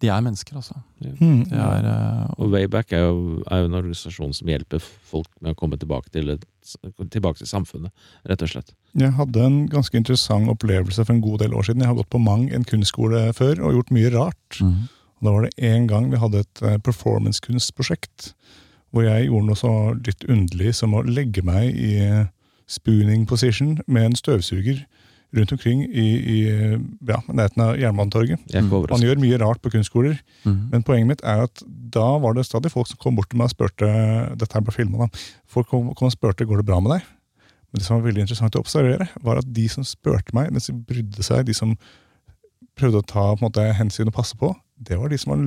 De er mennesker, altså. Mm. Er, uh, Og Wayback er jo, er jo en organisasjon som hjelper folk med å komme tilbake til, tilbake til samfunnet, rett og slett. Jeg hadde en ganske interessant opplevelse for en god del år siden. Jeg har gått på Mang, en kunstskole, før og gjort mye rart. mm, Og da var det en gang vi hadde et eh, performancekunstprosjekt hvor jeg gjorde noe så litt underlig som å legge meg i eh, spooning position med en støvsuger rundt omkring i, i ja, nærheten av Jernbanetorget. Er Mm. Man gjør mye rart på kunstskoler, mm, men poenget mitt er at da var det stadig folk som kom bort til meg og spurte Dette her ble filmet da. Folk kom, kom og spurte går det bra med deg. Men det som var veldig interessant å observere, var at de som spurte meg, mens de brydde seg, de som prøvde å ta på en måte, hensyn og passe på, det var de som var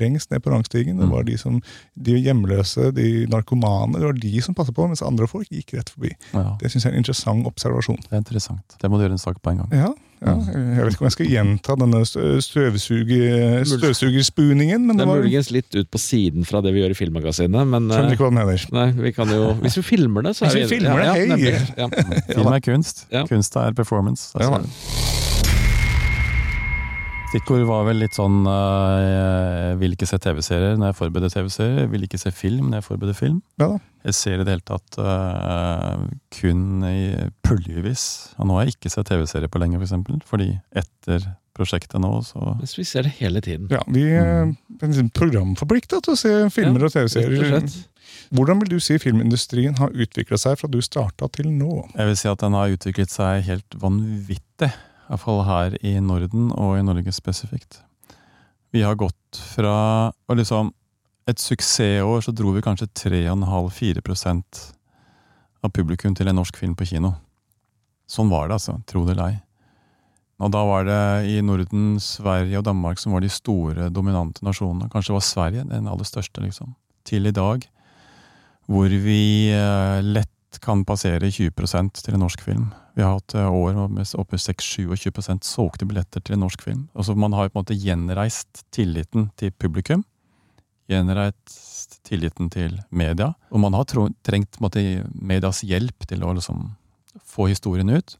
lengst ned på rangstigen. Det Mm. var de, som, de hjemløse, de narkomane. Det var de som passet på, mens andre folk gikk rett forbi. ja, Det syns jeg er en interessant observasjon. det er interessant. Det må du gjøre en sak på en gang. Ja, ja. Mm. Jeg vet ikke om jeg skal gjenta denne stø- støvsuger, støvsugerspooningen, men Det det er muligens litt ut på siden fra det vi gjør i Filmmagasinet, men Skjønner eh, ikke hva den mener. Nei, vi kan jo Hvis vi filmer det, så er Hvis vi filmer det, ja, hei! ja, ja. Film er kunst. Ja. Kunst er performance. Ja, Altså. Stikkord var vel litt sånn eh, Jeg vil ikke se TV-serier når jeg forbereder TV-serier. Jeg vil ikke se film når jeg forbereder film. Ja da. Jeg ser i det hele tatt uh, kun i puljevis. Og nå har jeg ikke sett TV-serier på lenge, for eksempel, fordi etter prosjektet nå, så Mens vi ser det hele tiden. Ja, vi er mm. programforplikta til å se filmer og og TV-serier. Hvordan vil du si filmindustrien har utvikla seg fra du starta til nå? Jeg vil si at den har utviklet seg helt vanvittig. Iallfall her i Norden, og i Norge spesifikt. Vi har gått fra og liksom Et suksessår så dro vi kanskje 3,5-4% av publikum til en norsk film på kino. Sånn var det, altså. Tro det eller ei. Og da var det i Norden, Sverige og Danmark som var de store, dominante nasjonene. Kanskje var Sverige den aller største, liksom. Til i dag, hvor vi eh, lett kan passere 20% til en norsk film. Vi har hatt eh, år med oppe i 6-27 solgte billetter til en norsk film. Altså Man har på en måte gjenreist tilliten til publikum. Gjenreist tilliten til media. Og man har trengt måte, medias hjelp til å liksom få historien ut.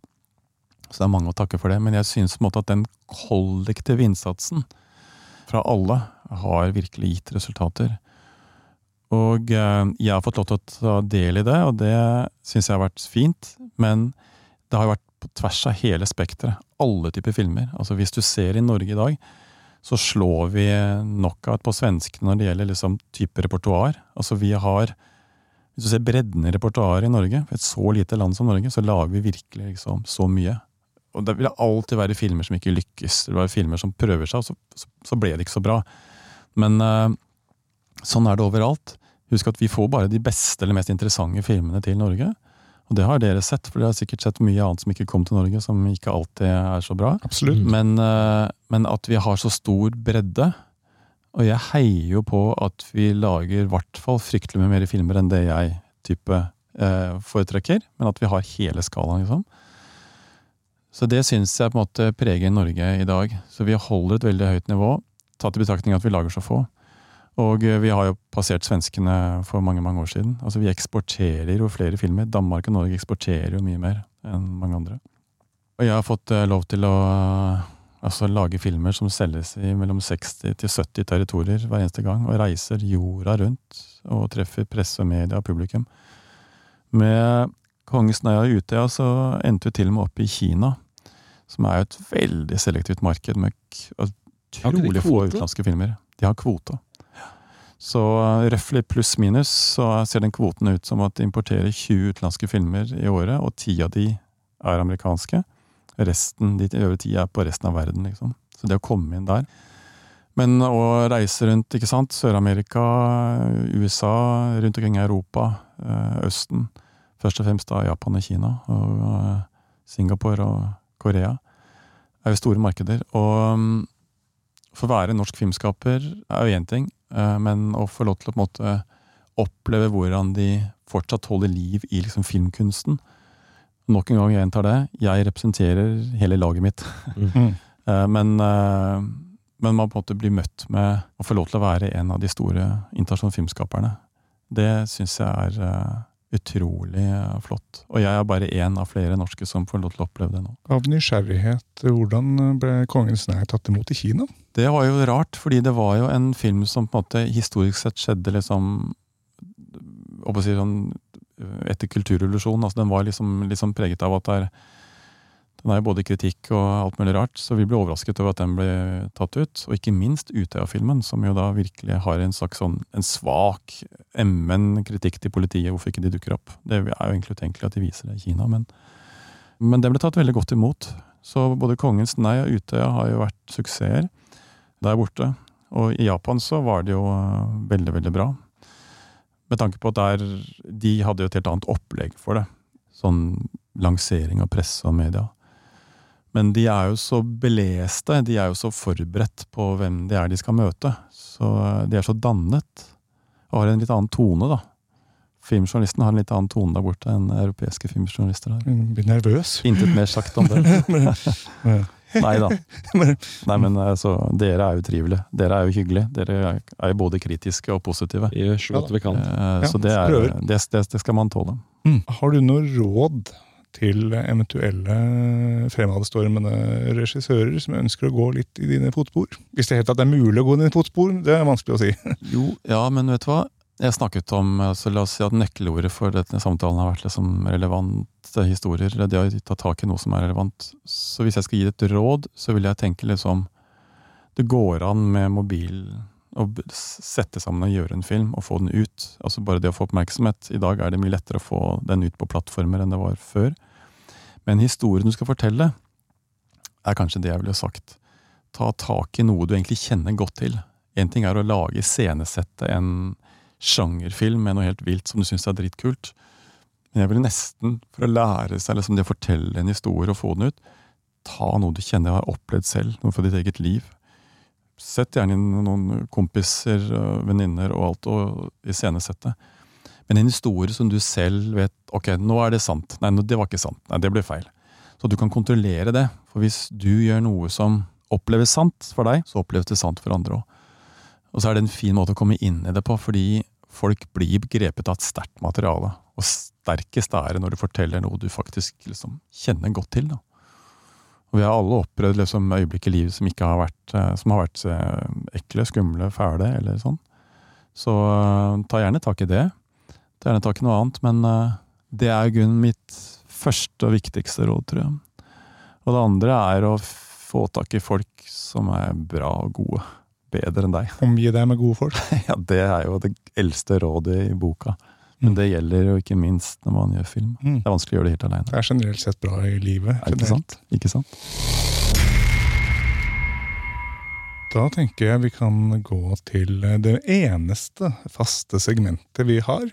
Så det er mange å takke for det. Men jeg synes på en måte at den kollektive innsatsen fra alle har virkelig gitt resultater. Og eh, jeg har fått lov til å ta del i det, og det syns jeg har vært fint. Men det har vært på tvers av hele spekteret. Alle typer filmer. Altså Hvis du ser i Norge i dag, så slår vi knockout på svenskene når det gjelder liksom type repertoar. Altså vi har Hvis du ser bredden i repertoaret i Norge, for et så lite land som Norge, så lager vi virkelig liksom så mye. Og det vil alltid være filmer som ikke lykkes. Det vil være filmer som prøver seg, og så, så, så ble det ikke så bra. Men eh, sånn er det overalt. Husk at vi får bare de beste eller mest interessante filmene til Norge. Og det har dere sett, for dere har sikkert sett mye annet som ikke kom til Norge, som ikke alltid er så bra. Absolutt. Men, eh, men at vi har så stor bredde, og jeg heier jo på at vi lager i hvert fall fryktelig mye mer filmer enn det jeg type eh, foretrekker, men at vi har hele skalaen, liksom. Så det syns jeg på en måte preger Norge i dag. Så vi holder et veldig høyt nivå, tatt i betraktning at vi lager så få. Og eh, vi har jo passert svenskene for mange mange år siden. Altså Vi eksporterer jo flere filmer. Danmark og Norge eksporterer jo mye mer enn mange andre. Og jeg har fått eh, lov til å eh, altså, lage filmer som selges i mellom 60 til 70 territorier hver eneste gang, og reiser jorda rundt og treffer presse media og publikum. Med Kongens Nøya og Utøya så endte vi til og med opp i Kina, som er jo et veldig selektivt marked med de utrolig få utenlandske filmer. De har kvote. Så uh, røftlig pluss-minus så ser den kvoten ut som at de importerer 20 utenlandske filmer i året, og ti av de er amerikanske. Resten, De øvrige ti er på resten av verden, liksom. Så det å komme inn der Men å reise rundt, ikke sant, Sør-Amerika, USA, rundt omkring i Europa, eh, Østen Først og fremst da Japan og Kina, og eh, Singapore og Korea. er jo store markeder. Og um, for å være norsk filmskaper er jo én ting, uh, men å få lov til å på en måte oppleve hvordan de fortsatt holder liv i liksom, filmkunsten Nok en gang jeg gjentar det, jeg representerer hele laget mitt. Mm. uh, men, uh, men man på en måte blir møtt med å få lov til å være en av de store internasjonale filmskaperne. Det syns jeg er utrolig flott. Og jeg er bare én av flere norske som får lov til å oppleve det nå. Av nysgjerrighet, hvordan ble 'Kongens nei' tatt imot i Kina? Det var jo rart, fordi det var jo en film som på en måte historisk sett skjedde liksom si sånn, etter kulturrevolusjonen. Altså, den var liksom, liksom preget av at det er den er jo både kritikk og alt mulig rart, så vi ble overrasket over at den ble tatt ut. Og ikke minst Utøya-filmen, som jo da virkelig har en slags sånn en svak, emmen kritikk til politiet, hvorfor ikke de dukker opp. Det er jo egentlig utenkelig at de viser det i Kina, men, men den ble tatt veldig godt imot. Så både Kongens nei og Utøya har jo vært suksesser der borte. Og i Japan så var det jo eh, veldig, veldig bra. Med tanke på at der, de hadde jo et helt annet opplegg for det. Sånn lansering av presse og media. Men de er jo så beleste, de er jo så forberedt på hvem det er de skal møte. Så eh, de er så dannet, og har en litt annen tone, da. Filmjournalisten har en litt annen tone der borte enn europeiske filmjournalister har. Blir nervøs. Intet mer sagt om det. Nei da. Nei, men altså, dere er jo trivelige. Dere er jo hyggelige. Dere er jo både kritiske og positive. Vi gjør så godt vi kan. Eh, så det, er, det, det skal man tåle. Mm. Har du noe råd til eventuelle fremadstormende regissører som ønsker å gå litt i dine fotspor? Hvis det helt det er mulig å gå i dine fotspor, det er vanskelig å si. jo, ja, men vet du hva? Jeg snakket om, altså La oss si at nøkkelordet for denne samtalen har vært liksom relevante historier. Det å ta tak i noe som er relevant. Så hvis jeg skal gi det et råd, så vil jeg tenke liksom Det går an med mobil å sette sammen og gjøre en film og få den ut. Altså Bare det å få oppmerksomhet. I dag er det mye lettere å få den ut på plattformer enn det var før. Men historien du skal fortelle, er kanskje det jeg ville sagt. Ta tak i noe du egentlig kjenner godt til. Én ting er å lage, iscenesette en sjangerfilm med noe helt vilt som du syns er dritkult. Men jeg ville nesten, for å lære seg liksom det å fortelle en historie og få den ut, ta noe du kjenner og har opplevd selv, noe fra ditt eget liv Sett gjerne inn noen kompiser, venninner og alt, og iscenesette. Men en historie som du selv vet ok, nå er det sant. Nei, det var ikke sant. Nei, det ble feil. Så du kan kontrollere det. For hvis du gjør noe som oppleves sant for deg, så oppleves det sant for andre òg. Og så er det en fin måte å komme inn i det på, fordi folk blir grepet av et sterkt materiale. Og sterkest er det når du forteller noe du faktisk liksom kjenner godt til. da. Og vi har alle opplevd liksom, øyeblikk i livet som, har vært, eh, som har vært eh, ekle, skumle, fæle eller sånn. Så uh, ta gjerne tak i det. Ta gjerne tak i noe annet, men det er i grunnen mitt første og viktigste råd, tror jeg. Og det andre er å få tak i folk som er bra og gode. Bedre enn deg. Omgi deg med gode folk. ja, det er jo det eldste rådet i boka. Men det gjelder jo ikke minst når man gjør film. Mm. Det er vanskelig å gjøre det helt alene. Det er generelt sett bra i livet. Er ikke sant? Ikke sant? Da tenker jeg vi kan gå til det eneste faste segmentet vi har,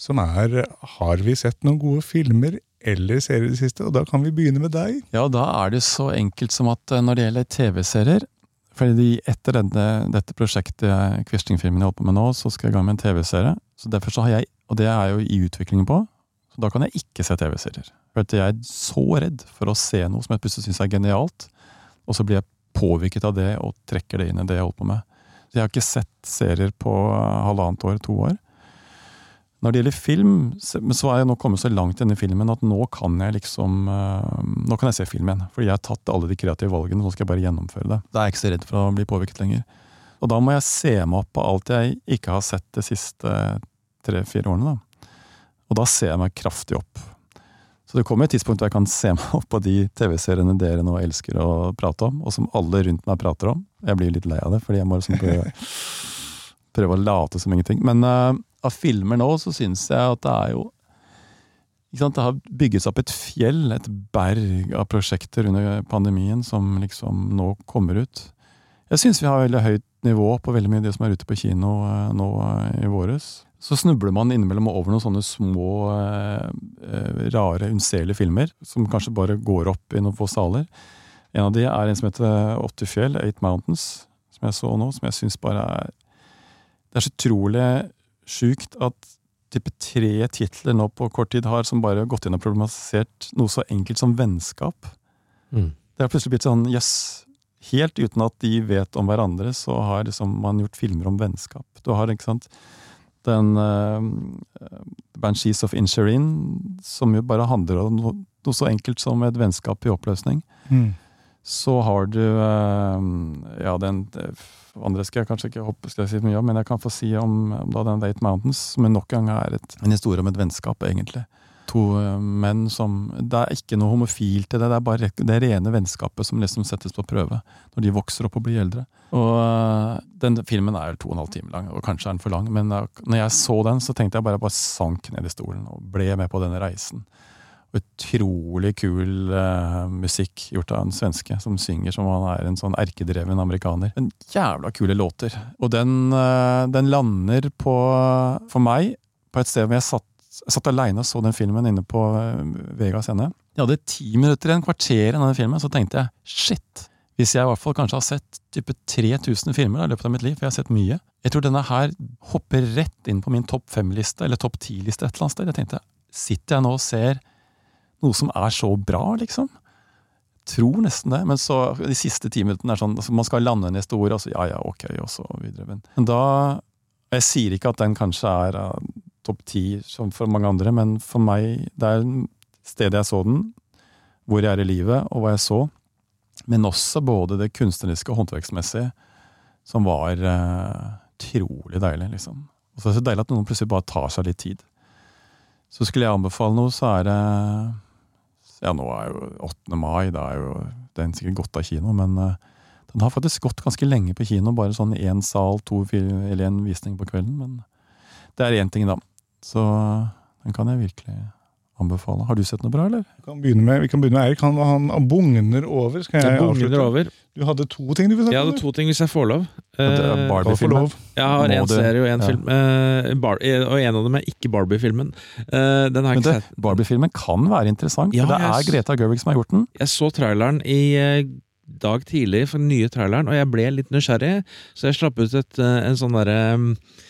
som er Har vi sett noen gode filmer eller serier i det siste? Og da kan vi begynne med deg. Ja, da er det så enkelt som at eh, når det gjelder TV-serier fordi etter denne, dette prosjektet Quisling-filmen jeg holder på med nå, så skal jeg i gang med en TV-serie. Så derfor så har jeg og det er jeg jo i utviklingen på. Så da kan jeg ikke se TV-serier. For jeg er så redd for å se noe som jeg plutselig syns er genialt, og så blir jeg påvirket av det og trekker det inn i det jeg holder på med. Så jeg har ikke sett serier på halvannet år, to år. Når det gjelder film, så er jeg nå kommet så langt i denne filmen at nå kan jeg liksom eh, Nå kan jeg se film igjen. Fordi jeg har tatt alle de kreative valgene, nå skal jeg bare gjennomføre det. Da er jeg ikke så redd for å bli påvirket lenger. Og da må jeg se meg opp på alt jeg ikke har sett det siste tre-fire årene. da. Og da ser jeg meg kraftig opp. Så det kommer et tidspunkt hvor jeg kan se meg opp på de TV-seriene dere nå elsker å prate om, og som alle rundt meg prater om. Jeg blir litt lei av det, fordi jeg må liksom prøve, prøve å late som ingenting. Men uh, av filmer nå så syns jeg at det er jo sant, Det har bygget seg opp et fjell, et berg av prosjekter under pandemien som liksom nå kommer ut. Jeg syns vi har veldig høyt nivå på veldig mye av det som er ute på kino uh, nå uh, i våres så snubler man innimellom over noen sånne små, eh, eh, rare, unnselige filmer, som kanskje bare går opp i noen få saler. En av de er en som heter Åtte fjell, Eight Mountains, som jeg så nå, som jeg syns bare er Det er så utrolig sjukt at type tre titler nå på kort tid har som bare gått inn og problematisert noe så enkelt som vennskap. Mm. Det har plutselig blitt sånn jøss. Yes, helt uten at de vet om hverandre, så har liksom man gjort filmer om vennskap. Du har, ikke sant den uh, Banshees of Insherin, som jo bare handler om noe, noe, så enkelt som et vennskap i oppløsning. Mm. Så har du uh, Ja, den andre skal jeg kanskje ikke hoppe skal jeg si mye om, men jeg kan få si om, om da den Date Mountains, som nok en gang er et, en historie om et vennskap, egentlig. To uh, menn som Det er ikke noe homofilt i det, det er bare det rene vennskapet som liksom settes på prøve når de vokser opp og blir eldre. Og uh, den filmen er to og en halv time lang, og kanskje er den for lang, men uh, når jeg så den, så tenkte jeg bare bare sank ned i stolen og ble med på denne reisen. Utrolig kul uh, musikk gjort av en svenske som synger som han er en sånn erkedreven amerikaner. En jævla kule låter. Og den, den lander på, for meg, på et sted hvor jeg satt jeg satt aleine og så den filmen inne på Vega scene. Jeg hadde ti minutter, en kvarter i denne filmen, så tenkte jeg shit, hvis jeg i hvert fall kanskje har sett type 3000 filmer i løpet av mitt liv, for jeg har sett mye Jeg tror denne her hopper rett inn på min topp fem-liste, eller topp ti-liste et eller annet sted. Jeg tenkte, sitter jeg nå og ser noe som er så bra, liksom? Tror nesten det, men så de siste ti minuttene er sånn altså man skal lande neste ord, og så ja ja, ok, og så videre. Men da Jeg sier ikke at den kanskje er uh, topp ti som for mange andre, men for meg, det er stedet jeg så den, hvor jeg er i livet, og hva jeg så men også både det kunstneriske og håndverksmessige, som var uh, deilig, liksom. Og så er det så deilig at noen plutselig bare tar seg litt tid. Så skulle jeg anbefale noe, så er det Ja, nå er jo 8. mai, da er jo den sikkert gått av kino, men uh, den har faktisk gått ganske lenge på kino, bare sånn én sal, to eller én visning på kvelden. Men det er én ting, da. Så den kan jeg virkelig anbefale. Har du sett noe bra, eller? Vi kan begynne med, kan begynne med Erik. Han, han, bugner over. Skal jeg, jeg avslutte? Over. Du hadde to ting du ville snakke om? Jeg hadde to ting, hvis jeg får lov. Uh, Barbie-filmen? Jeg har én serie og én ja. film. Uh, Bar og en av dem er ikke Barbie-filmen. Uh, sett. Barbie-filmen kan være interessant, ja, for det er Greta Gerwig som har gjort den. Jeg så traileren i dag tidlig for den nye traileren, og jeg ble litt nysgjerrig, så jeg slapp ut et, en sånn derre um, Eh,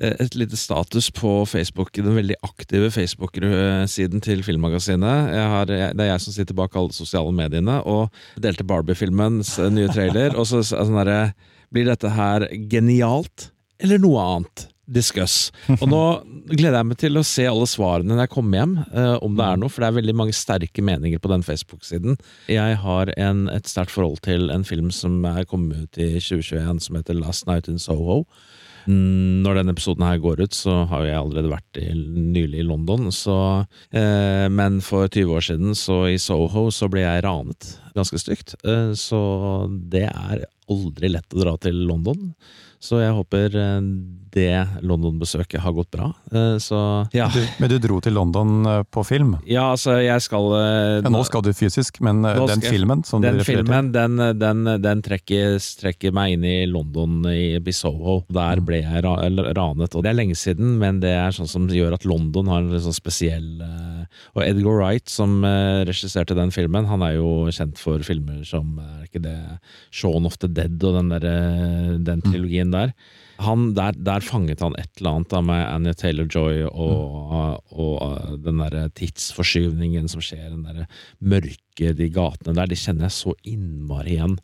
et lite status på Facebook, den veldig aktive Facebook-siden til Filmmagasinet. Har, det er jeg som sitter bak alle sosiale mediene, og delte Barbie-filmens eh, nye trailer. og så sånn derre Blir dette her genialt, eller noe annet? Discuss. Og nå gleder jeg meg til å se alle svarene når jeg kommer hjem, eh, om det er noe, for det er veldig mange sterke meninger på den Facebook-siden. Jeg har en, et sterkt forhold til en film som er kommet ut i 2021 som heter Last Night in Soho. Når denne episoden her går ut, så har jeg allerede vært i, nylig i London. Så, eh, men for 20 år siden, så i Soho, så ble jeg ranet ganske stygt. Eh, så det er aldri lett å dra til London. Så jeg håper eh, det London-besøket har gått bra. Eh, så ja. Du, men du dro til London eh, på film? Ja, altså jeg skal ja, Nå skal du fysisk, men den filmen som den du filmen, den, den, den trekker, trekker, meg inn i London, i Bisoho. Der ble jeg ranet. Og det er lenge siden, men det er sånn som gjør at London har en sånn spesiell Og Edgar Wright, som regisserte den filmen, han er jo kjent for filmer som er ikke det Shaun of the Dead og den, der, den mm. trilogien der. Han, der, der, fanget han et eller annet da med Annie Taylor-Joy og, mm. og, og, den der tidsforskyvningen som skjer, den der mørke de gatene der, det kjenner jeg så innmari igjen.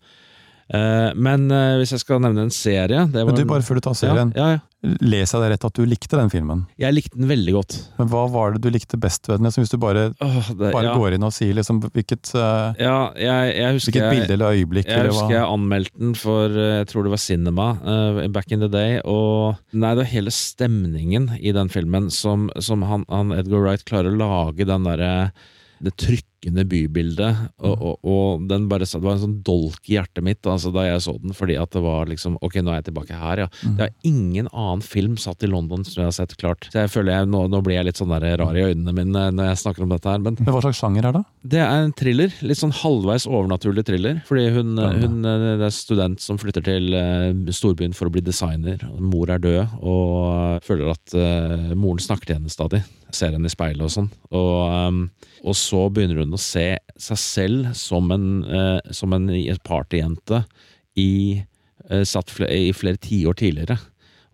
Uh, men uh, hvis jeg skal nevne en serie Men du, Bare før du tar serien. Ja, ja, ja. Leser jeg deg rett at du likte den filmen? Jeg likte den veldig godt. Men Hva var det du likte best ved den? Hvis du bare, Åh, det, bare går inn og sier liksom, hvilket, uh, jeg, jeg husker, hvilket bilde eller øyeblikk? Jeg eller husker hva? jeg anmeldte den for jeg tror det var Cinema back in the day. Og nei, det var hele stemningen i den filmen som, som han, han Edgar Wright klarer å lage den derre det trykkende bybildet. Og, mm. og, og, den bare, det var en sånn dolk i hjertet mitt altså, da jeg så den, fordi at det var liksom Ok, nå er jeg tilbake her, ja. Mm. Det er ingen annen film satt i London som jeg har sett klart. Så jeg føler jeg, nå, nå blir jeg litt sånn der rar i øynene mine når jeg snakker om dette her. Men, men Hva slags sjanger er det? Det er en thriller. Litt sånn halvveis overnaturlig thriller. Fordi hun, ja. hun det er student som flytter til uh, storbyen for å bli designer. Mor er død, og føler at uh, moren snakker til henne stadig ser henne i speilet og sånn. Og, um, og, så begynner hun å se seg selv som en, uh, som en partyjente i, uh, satt fl i flere tiår tidligere.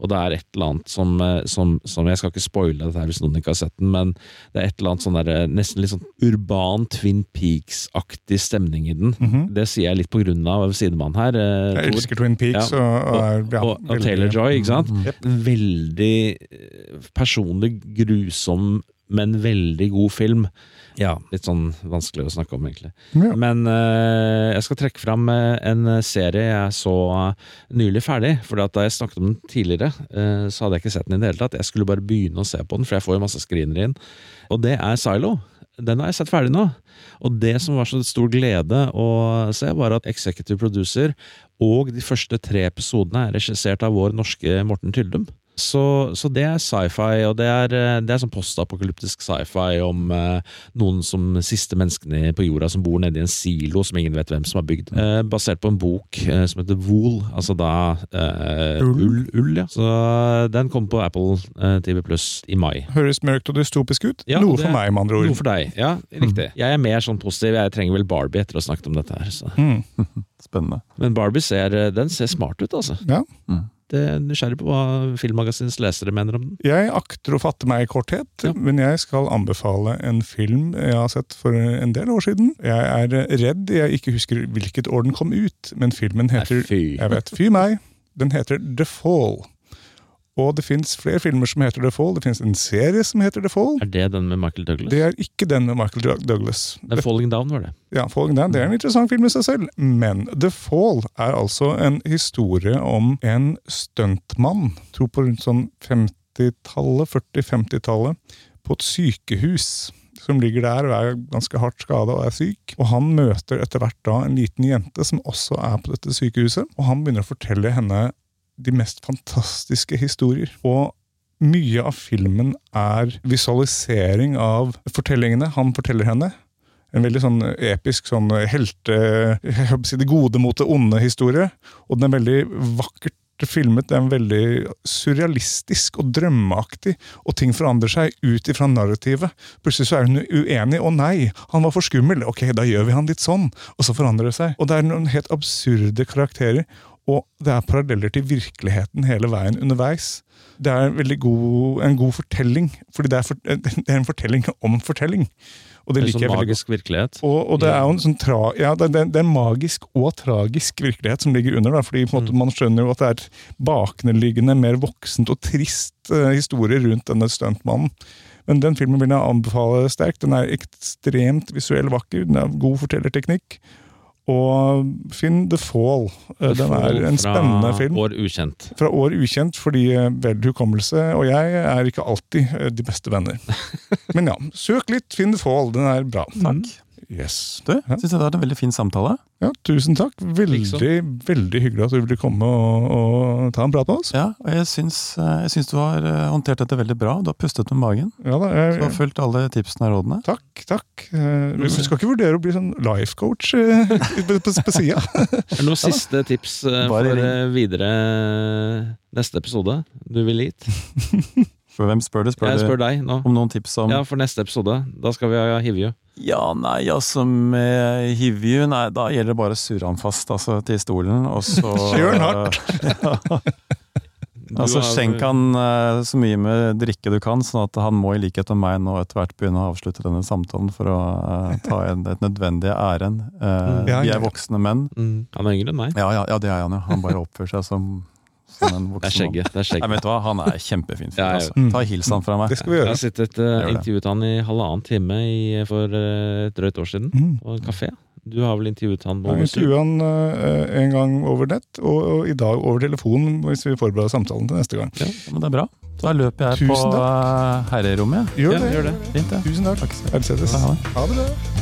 Og det er et eller annet som, eh, som, som Jeg skal ikke spoile dette her hvis noen ikke har sett den, men det er et eller annet sånn der, eh, nesten litt sånn urban Twin Peaks-aktig stemning i den. Mhm. Det sier jeg litt på grunn av sidemannen her. eh, Jeg Tor. elsker Twin Peaks. Ja, Og, og, ja, og, og Taylor Joy, ikke sant? Mm. Yep. Veldig eh, personlig, grusom, men veldig god film. Ja, litt sånn vanskelig å snakke om, egentlig. Ja. Men uh, jeg skal trekke fram eh, en serie jeg så eh, nylig ferdig. For da jeg snakket om den tidligere, uh, så hadde jeg ikke sett den i det hele tatt. Jeg skulle bare begynne å se på den, for jeg får jo masse screener inn. Og det er Silo. Den har jeg sett ferdig nå. Og det som var så stor glede å se, var at executive producer og de første tre episodene er regissert av vår norske Morten Tyldum. Så, så det er sci-fi, og det er, eh, det er sånn postapokalyptisk sci-fi om eh, noen som siste menneskene på jorda som bor nede i en silo som ingen vet hvem som har bygd. Eh, basert på en bok eh, som heter Wool, altså da eh, Ull. ull. ull. ja. Så eh, den kom på Apple eh, TV Pluss i mai. Høres mørkt og dystopisk ut. Ja, Noe det- for meg, med andre Noe for deg. Ja, riktig. Jeg er mer sånn positiv. Jeg trenger vel Barbie etter å ha snakket om dette her. Så. Mm. Spennende. Men Barbie ser, den ser smart ut, altså. Ja. Mm. Det er nysgjerrig på hva Filmmagasinets lesere mener om den. Jeg akter å fatte meg i korthet, Ja. men jeg skal anbefale en film jeg har sett for en del år siden. Jeg er redd jeg ikke husker hvilket år den kom ut, men filmen heter Nei, fy. Jeg vet, fy meg. Den heter The Fall. Og det fins flere filmer som heter The Fall. Det fins en serie som heter The Fall. Er det den med Michael Douglas? Det er ikke den med Michael Douglas. Det er Falling Down, var det. Ja, Falling Down, Det er en interessant film i seg selv, men The Fall er altså en historie om en stuntmann, tror på rundt sånn 50-tallet, 40-50-tallet, på et sykehus. Som ligger der og er ganske hardt skada og er syk. Og han møter etter hvert da en liten jente som også er på dette sykehuset. Og han begynner å fortelle henne de mest fantastiske historier. Og mye av filmen er visualisering av fortellingene han forteller henne. En veldig sånn episk sånn helte... Jeg håper si det gode mot det onde-historie. Og den er veldig vakkert filmet. Det er veldig surrealistisk og drømmeaktig, og ting forandrer seg ut ifra narrativet. Plutselig så er hun uenig. 'Å nei, han var for skummel'. Ok, da gjør vi han litt sånn. Og så forandrer det seg. Og det er noen helt absurde karakterer. Og det er paralleller til virkeligheten hele veien underveis. Det er en god, en god fortelling, fordi det er, for, det er en fortelling om fortelling. Og det Det er liker sånn godt. magisk virkelighet. Og, og det er jo en sånn tra, ja, det, det, er en magisk og tragisk virkelighet som ligger under. Da, fordi på en måte, Mm. man skjønner jo at det er bakenliggende, mer voksent og trist uh, historie rundt denne stuntmannen. Men den filmen vil jeg anbefale sterkt. Den er ekstremt visuell vakker, den er god fortellerteknikk. Og finn The Fall. Eh, Den er en spennende film. Fra år ukjent. Fra år ukjent, fordi eh, vel hukommelse og jeg er ikke alltid eh, de beste venner. Men ja, søk litt, finn The Fall. Den er bra. Takk. Yes. Du, Ja. synes jeg det var en veldig fin samtale. Ja, tusen takk. Veldig, Liksom. veldig hyggelig at du ville komme og, og ta en prat med oss. Ja, og jeg syns, eh, jeg syns du har eh, håndtert dette veldig bra. Du har pustet med magen. Ja da, Du har fulgt alle tipsene og rådene. Takk, takk. Eh, Vi skal ikke vurdere å bli sånn life coach på, på, på sida. Noen siste tips Bare for ring. videre neste episode du vil gitt? For hvem spør du? Spør Jeg du spør deg nå. om noen tips om Ja, for neste episode. Da skal vi ha Hivju. Ja, nei, altså med Hivju, nei, da gjelder det bare å surre han fast altså, til stolen, og så Kjør den hardt. ja. Altså, har- Skjenk han eh, så mye med drikke du kan, sånn at han må i likhet med meg nå etter hvert begynne å avslutte denne samtalen for å eh, ta en, et nødvendige ærend. Eh, Ja, vi er voksne menn. Mm, Han er yngre enn meg. Ja, ja, ja, det er han jo. Han bare oppfører seg som, en Det er skjegget. Det er Nei, vet du hva, han er kjempefin. fyr, altså. Mm. Ta hils han fra meg. Det skal vi Jeg har sittet uh, intervjuet han i halvannen time i, for uh, et drøyt år siden, Mm. på en kafé. Du har vel intervjuet han Jeg intervjuet han uh, en gang over nett, og, og i dag over telefon hvis vi forbereder samtalen til neste gang. Ja, men det er bra. Da løper jeg på Tusen eh, herrerommet. Gjør Ja, det. gjør det. Fint, ja. Tusen takk. Skal ha. Det. Ha det.